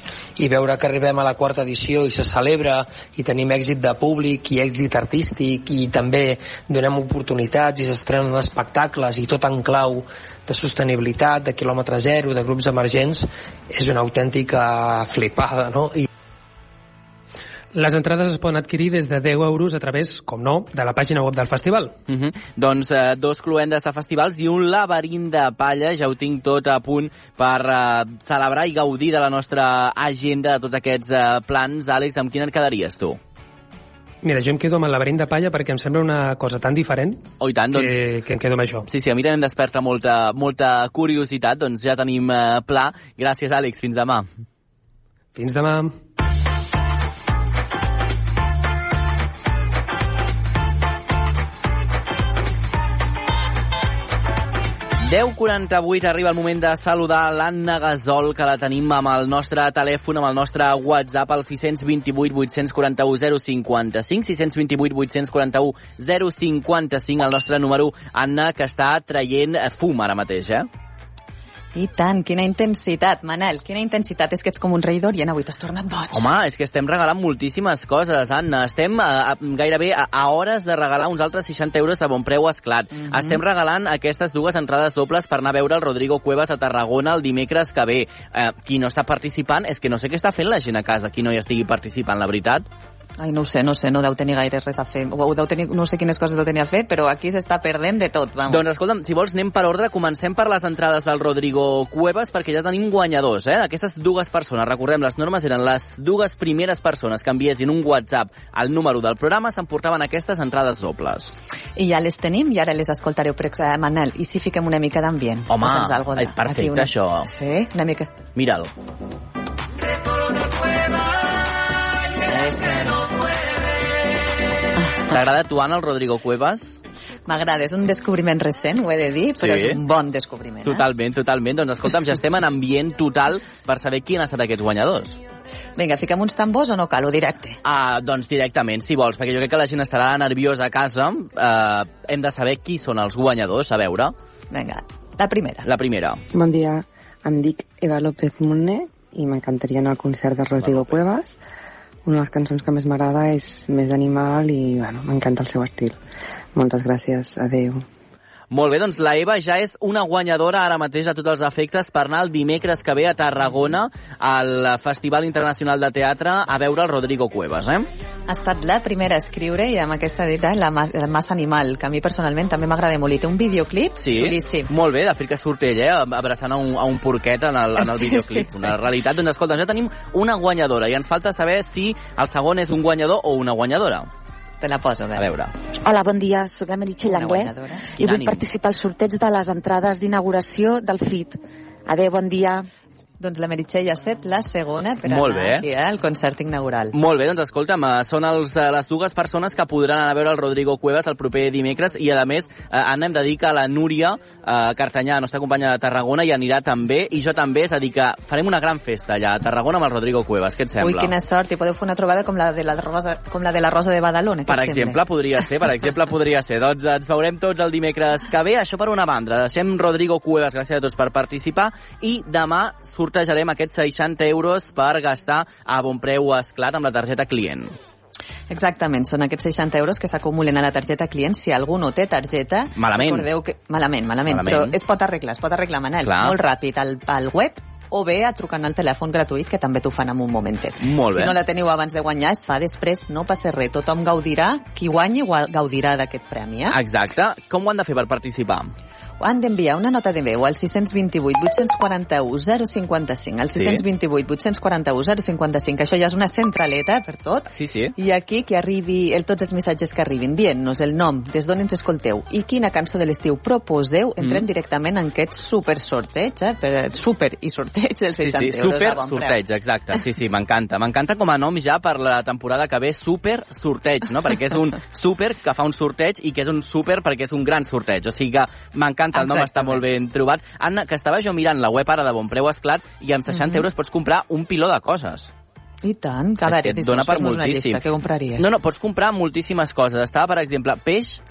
i veure que arribem a la quarta edició i se celebra i tenim èxit de públic i èxit artístic i també donem oportunitats i s'estrenen espectacles i tot en clau de sostenibilitat, de quilòmetre zero, de grups emergents, és una autèntica flipada, no? I Les entrades es poden adquirir des de 10 euros a través, com no, de la pàgina web del festival. Uh -huh. Doncs eh, dos cluendes de festivals i un laberint de palla. Ja ho tinc tot a punt per eh, celebrar i gaudir de la nostra agenda de tots aquests eh, plans. Àlex, amb quin et quedaries tu? Mira, jo em quedo amb el laberint de palla perquè em sembla una cosa tan diferent oh, i tant, doncs... que, que em quedo amb això. Sí, sí, a mi també em desperta molta, molta curiositat, doncs ja tenim eh, pla. Gràcies, Àlex, fins demà. Fins demà. 10.48 arriba el moment de saludar l'Anna Gasol, que la tenim amb el nostre telèfon, amb el nostre WhatsApp, al 628 841 055, 628 841 055, el nostre número, Anna, que està traient fum ara mateix, eh? I tant, quina intensitat, Manel, quina intensitat. És que ets com un rei d'Orient, avui t'has tornat boig. Home, és que estem regalant moltíssimes coses, Anna. Estem a, a, gairebé a, a hores de regalar uns altres 60 euros de bon preu esclat. Mm -hmm. Estem regalant aquestes dues entrades dobles per anar a veure el Rodrigo Cuevas a Tarragona el dimecres que ve. Eh, qui no està participant és que no sé què està fent la gent a casa, qui no hi estigui participant, la veritat. Ai, no ho sé, no sé, no deu tenir gaire res a fer. O deu tenir, no sé quines coses deu tenir a fer, però aquí s'està perdent de tot, vamos. Doncs escolta'm, si vols anem per ordre, comencem per les entrades del Rodrigo Cuevas, perquè ja tenim guanyadors, eh? Aquestes dues persones, recordem, les normes eren les dues primeres persones que enviessin un WhatsApp al número del programa s'emportaven aquestes entrades dobles. I ja les tenim i ara les escoltareu, per exemple, Manel, i si fiquem una mica d'ambient? Home, de, és perfecte, una... això. Sí, una mica. Mira'l. T'agrada tu, Anna, el Rodrigo Cuevas? M'agrada, és un descobriment recent, ho he de dir, però Sí. és un bon descobriment. Totalment, totalment. Doncs escolta'm, ja estem en ambient total per saber qui han estat aquests guanyadors. Eh? Vinga, fiquem uns tambors o no cal, o directe? Ah, doncs directament, si vols, perquè jo crec que la gent estarà nerviosa a casa. Eh, hem de saber qui són els guanyadors, a veure. Vinga, la primera. La primera. Bon dia, em dic Eva López Munné i m'encantaria anar al concert de Rodrigo Cuevas. Una de les cançons que més m'agrada és Més Animal i bueno, m'encanta el seu estil. Moltes gràcies, adeu. Molt bé, doncs la Eva ja és una guanyadora ara mateix a tots els efectes per anar el dimecres que ve a Tarragona al Festival Internacional de Teatre a veure el Rodrigo Cuevas, eh? Ha estat la primera a escriure i amb aquesta dita la, ma la massa animal, que a mi personalment també m'agrada molt. I té un videoclip Sí, xulíssim. molt bé, de fet que surt ell, eh, abraçant a un, a un porquet en el, en el Sí, videoclip. sí, sí. Una realitat. Doncs escolta, ja tenim una guanyadora i ens falta saber si el segon és un guanyador o una guanyadora. Te la poso, a veure. A veure. Hola, bon dia. Soc la Meritxell Anglès i vull ànim. participar al sorteig de les entrades d'inauguració del FIT. Adéu, bon dia. Doncs la Meritxell ha set la segona per Molt anar bé. aquí eh, al concert inaugural. Molt bé, doncs escolta'm, eh, són els, eh, les dues persones que podran anar a veure el Rodrigo Cuevas el proper dimecres i a més, eh, Anna, hem de dir que la Núria eh, Cartanyà, la nostra companya de Tarragona, hi anirà també i jo també, és a dir que farem una gran festa allà a Tarragona amb el Rodrigo Cuevas, què et sembla? Ui, quina sort, i podeu fer una trobada com la de la Rosa, com la de la Rosa de Badalona, Per exemple, sembla? podria ser, per exemple, podria ser. Doncs ens veurem tots el dimecres que ve. Això per una banda. Deixem Rodrigo Cuevas, gràcies a tots per participar. I demà sortejarem aquests 60 euros per gastar a bon preu esclat amb la targeta client. Exactament, són aquests 60 euros que s'acumulen a la targeta client. Si algú no té targeta, Malament. recordeu que... Malament, malament, Malament. però es pot arreglar, es pot arreglar, Manel, Clar. molt ràpid, al, al web o bé a trucant al telèfon gratuït, que també t'ho fan en un momentet. Molt bé. Si no la teniu abans de guanyar, es fa després, no passa res. Tothom gaudirà, qui guanyi gua- gaudirà d'aquest premi, eh? Exacte. Com ho han de fer per participar? Han d'enviar una nota de veu al 628 841 055, al Sí. 628 841 055, això ja és una centraleta per tot, Sí, sí. i aquí que arribi el, tots els missatges que arribin, dient-nos el nom, des d'on ens escolteu i quina cançó de l'estiu proposeu, entrem Mm. directament en aquest super sorteig, eh? Per, super i sorteig dels Sí, 60 sí, euros super a bon preu. sorteig, exacte. Sí, sí, m'encanta. M'encanta com a nom ja per la temporada que ve, super sorteig, no? Perquè és un super que fa un sorteig i que és un super perquè és un gran sorteig. O sigui que m'encanta, el nom està molt ben trobat. Anna, que estava jo mirant la web ara de Bon Preu Esclat i amb 60 Mhm. euros pots comprar un piló de coses. I tant, que a veure, que et dona per moltíssim. llista, què compraries? No, no, pots comprar moltíssimes coses. Estava, per exemple, peix,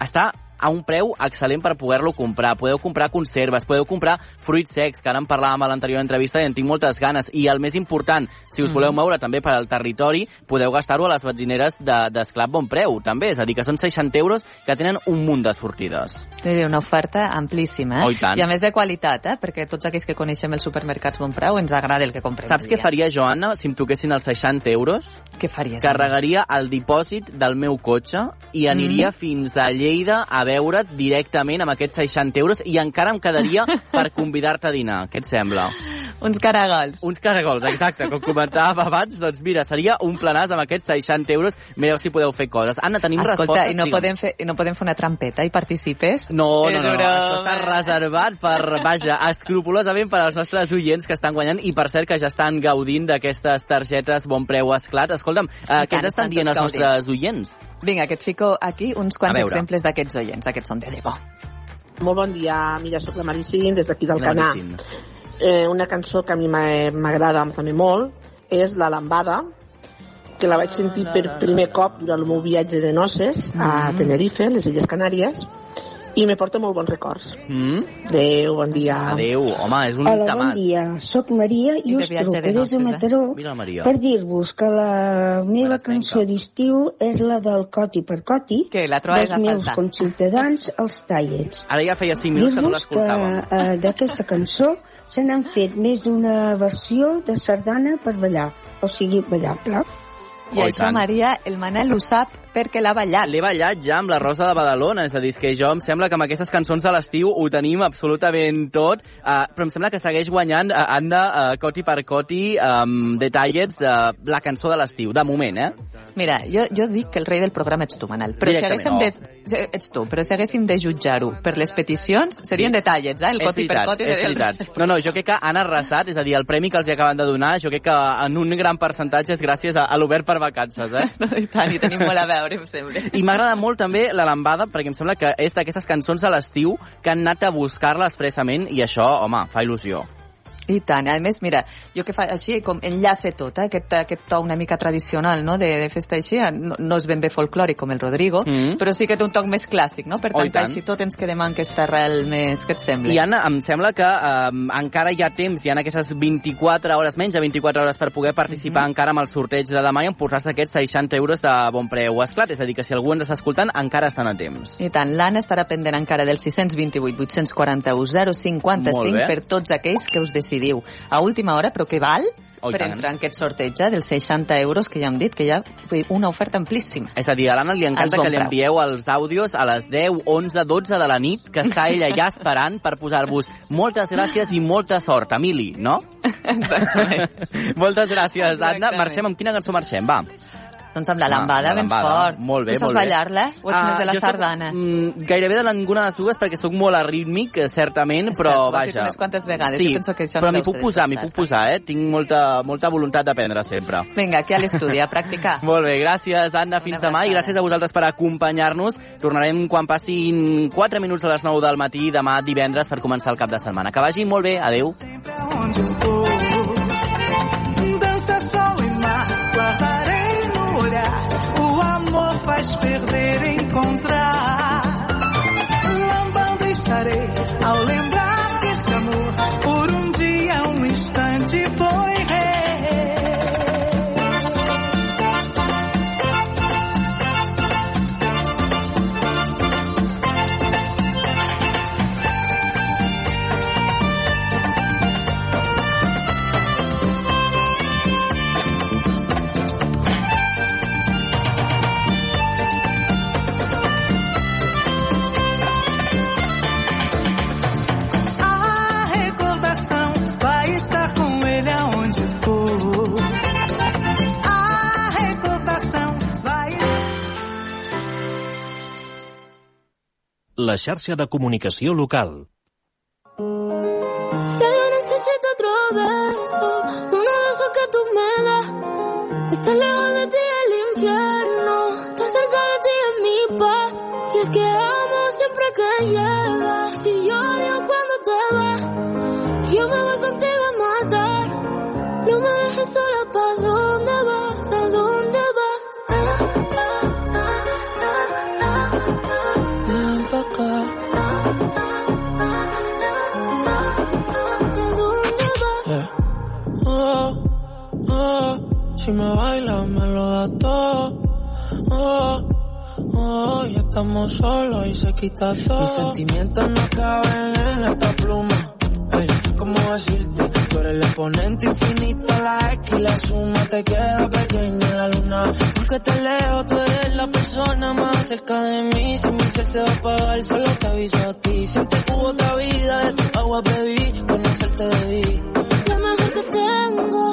està a un preu excel·lent per poder-lo comprar. Podeu comprar conserves, podeu comprar fruits secs, que ara en parlàvem a l'anterior entrevista i en tinc moltes ganes. I el més important, si us Mhm. voleu moure també per al territori, podeu gastar-ho a les benzineres de- d'Esclat Bon Preu, també. És a dir, que són 60 euros que tenen un munt de sortides. Sí, una oferta amplíssima, eh? Oh, i tant. I a més de qualitat, eh? Perquè tots aquells que coneixem els supermercats Bon Preu ens agrada el que comprem. Saps què faria jo, Anna, si em toquessin els 60 euros? Què faries? Carregaria el dipòsit del meu cotxe i aniria Mm. fins a Lleida a veure't directament amb aquests 60 euros i encara em quedaria per convidar-te a dinar. Què et sembla? Uns caragols. Uns caragols, exacte. Com comentàvem abans, doncs mira, seria un planàs amb aquests 60 euros. Mireu si podeu fer coses. Anna, tenim Escolta, respostes? i no Digue'm. podem, fer, i no podem fer una trampeta i participes? No, no, no, no, això està reservat per, vaja, escrupolosament per als nostres oients que estan guanyant i per cert que ja estan gaudint d'aquestes targetes bon preu esclat. Escolta'm, eh, què ens estan dient els nostres oients? Vinga, que et fico aquí uns quants exemples d'aquests oients. Aquests són de debò. Molt bon dia, mira, sóc la Maricín, des d'aquí del. Maricín. Eh, una cançó que a mi m'agrada també molt és La Lambada, que la vaig sentir per primer cop durant el meu viatge de noces a Mm. Tenerife, les Illes Canàries, i me porta molt bons records. Mm? Adéu, bon dia. Adéu, home, és un Hola, bon dia. Soc Maria i, us truco de des de eh? Mataró Maria. per dir-vos que la meva cançó d'estiu és la del Coti per Coti que la dels a meus conciutadans, els Tallets. Ara ja feia 5 minuts que no Dir-vos que l'escoltàvem. eh, d'aquesta cançó se n'han fet més d'una versió de sardana per ballar, o sigui, ballable. I Oh, i això, tant. Maria, el Manel ho sap perquè l'ha ballat. L'he ballat ja amb la Rosa de Badalona, és a dir, que jo em sembla que amb aquestes cançons de l'estiu ho tenim absolutament tot, uh, però em sembla que segueix guanyant uh, Anna uh, Coti per Coti um, Detallets, uh, la cançó de l'estiu, de moment, eh? Mira, jo, jo dic que el rei del programa ets tu, Manel. Però si haguéssim Directament, de... Ets tu, però si haguéssim de jutjar-ho per les peticions, serien Sí. detallets, eh? El és coti per veritat, coti. és veritat. No, no, jo crec que han arrasat, és a dir, el premi que els hi acaben de donar, jo crec que en un gran percentatge és gràcies a, a l'Obert per Vacances, eh? No, i tant, i tenim molt a veure, em sembla. I m'agrada molt també la lambada, perquè em sembla que és d'aquestes cançons de l'estiu que han anat a buscar-la expressament i això, home, fa il·lusió. I tant. A més, mira, jo que fa així, com enllace tot, eh? aquest, aquest to una mica tradicional, no?, de, de festa així, no, no és ben bé folclòric com el Rodrigo, Mm. però sí que té un toc més clàssic, no?, per Oh, i tancar tant. així tot ens quedem amb aquesta arrel més... Què et sembla? I Anna, em sembla que eh, encara hi ha temps, hi ha aquestes 24 hores, menys de 24 hores per poder participar encara amb el sorteig de demà i emportar-se aquests 60 euros de bon preu esclat. És a dir, que si algú ens està escoltant, encara estan a temps. I tant, l'Anna estarà pendent encara del 628 841 055 Molt bé. per tots aquells que us decidiu a última hora, però que val Oh, per tant. entrar en aquest sorteig eh, dels 60 euros que ja hem dit, que vull dir, una oferta amplíssima. És a dir, a l'Anna li encanta bon que li preu. envieu els àudios a les 10, 11, 12 de la nit, que està ella ja esperant per posar-vos moltes gràcies i molta sort, Emili, no? Exactament. moltes gràcies, Anna. Exactament. Marxem, amb quina cançó marxem? Va. Doncs amb la lambada, la ben fort. Molt bé, tu saps molt bé. ballar-la o ets Ah, més de la jo soc, sardana? Mm, gairebé de ninguna de les dues perquè sóc molt arrítmic, eh, certament, però ho has dit vaja. unes quantes vegades, Sí, jo penso que això però no m'hi puc posar, m'hi puc posar, eh? Tinc molta, molta voluntat d'aprendre sempre. Vinga, aquí a l'estudi, a practicar. Molt bé, gràcies, Anna. Fins demà i gràcies a vosaltres per acompanyar-nos. Tornarem quan passin 4 minuts a les 9 del matí, demà divendres, per començar el cap de setmana. Que vagi molt bé. Adéu. Dança sol e mar, guardarei no olhar. O amor faz perder, encontrar. Lambando estarei ao lembrar La xarxa de comunicació local. Necesito otro beso, uno de esos que tú me das. Estar lejos de ti el infierno, cerca de ti es mi paz. Y es que amo siempre que llegas, y yo estamos solos y se quita todo. Mis sentimientos no caben en esta pluma. Ey, ¿cómo decirte? Tú eres el exponente infinito, la X y la suma te queda pequeña en la luna. Porque te leo, tú eres la persona más cerca de mí. Si mi ser se va a apagar, solo te aviso a ti. Siente que hubo otra vida, de tu agua bebí, conocerte debí. Lo mejor que tengo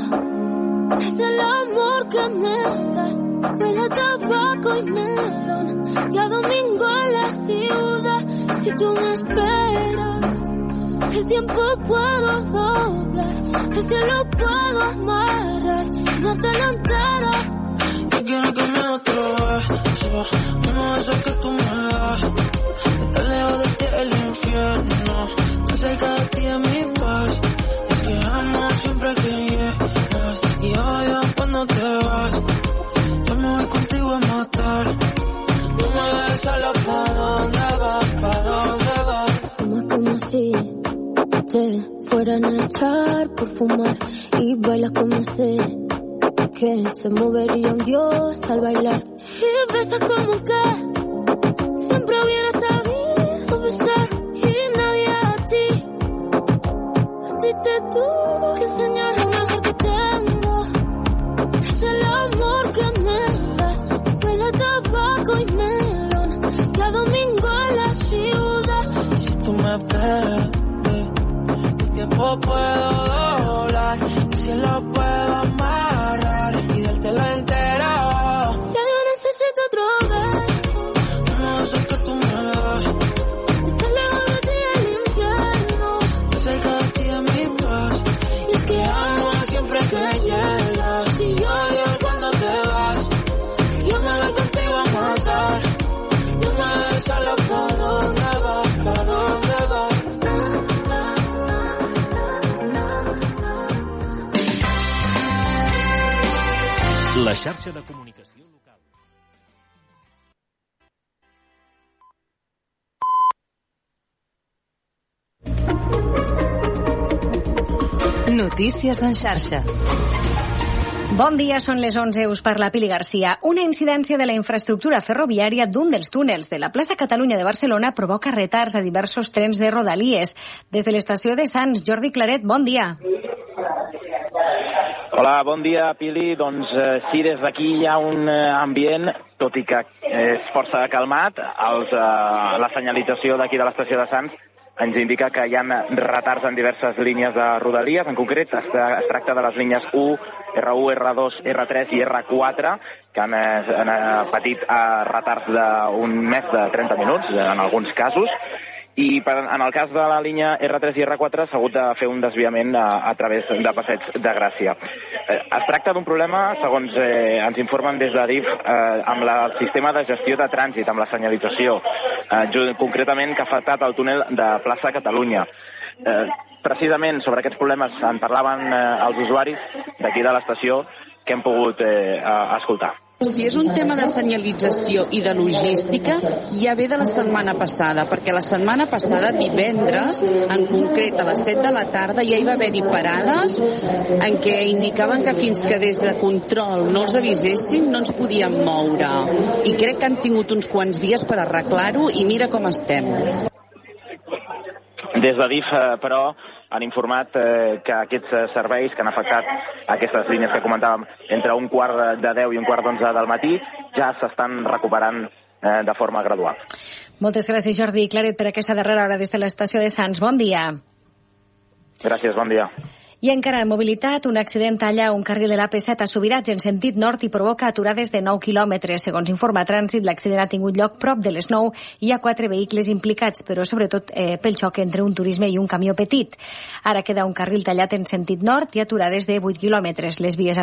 es el amor que me das. Huele a tabaco y melón. Y a domingo en la ciudad. Si tú me esperas, el tiempo puedo doblar. El cielo puedo amarrar. Y darte la entera. Yo quiero que me beso, uno de esos que tú me Notícies en xarxa. Bon dia, són les 11, us parla Pili Garcia. Una incidència de la infraestructura ferroviària d'un dels túnels de la plaça Catalunya de Barcelona provoca retards a diversos trens de Rodalies. Des de l'estació de Sants, Jordi Claret, bon dia. Hola, bon dia, Pili. Doncs eh, sí, des d'aquí hi ha un eh, ambient, tot i que és força calmat. Els, eh, la senyalització d'aquí de l'estació de Sants ens indica que hi ha retards en diverses línies de rodalies. En concret, es, es tracta de les línies 1, R1, R2, R3 i R4, que han, eh, han eh, patit eh, retards d'un més de 30 minuts, en alguns casos. I per, en el cas de la línia R3 i R4 s'ha hagut de fer un desviament a, a través de Passeig de Gràcia. Eh, es tracta d'un problema, segons eh, ens informen des de DIF, eh, amb la, el sistema de gestió de trànsit, amb la senyalització, eh, concretament que ha afectat el túnel de plaça Catalunya. Eh, precisament sobre aquests problemes en parlaven eh, els usuaris d'aquí de l'estació que hem pogut eh, escoltar. Si és un tema de senyalització i de logística, ja ve de la setmana passada, perquè la setmana passada, divendres, en concret a les 7 de la tarda, ja hi va haver-hi parades en què indicaven que fins que des de control no els avisessin no ens podíem moure. I crec que han tingut uns quants dies per arreglar-ho i mira com estem. Des de DIF, però, han informat eh, que aquests eh, serveis que han afectat aquestes línies que comentàvem entre un quart de- de 10 i un quart d'onze del matí ja s'estan recuperant eh, de forma gradual. Moltes gràcies, Jordi Claret, per aquesta darrera hora des de l'estació de Sants. Bon dia. Gràcies, bon dia. I encara en mobilitat, un accident talla un carril de l'AP7 a Subirats en sentit nord i provoca aturades de 9 quilòmetres. Segons informa Trànsit, l'accident ha tingut lloc prop de les 9 i hi ha quatre vehicles implicats, però sobretot eh, pel xoc entre un turisme i un camió petit. Ara queda un carril tallat en sentit nord i aturades de 8 quilòmetres. Les vies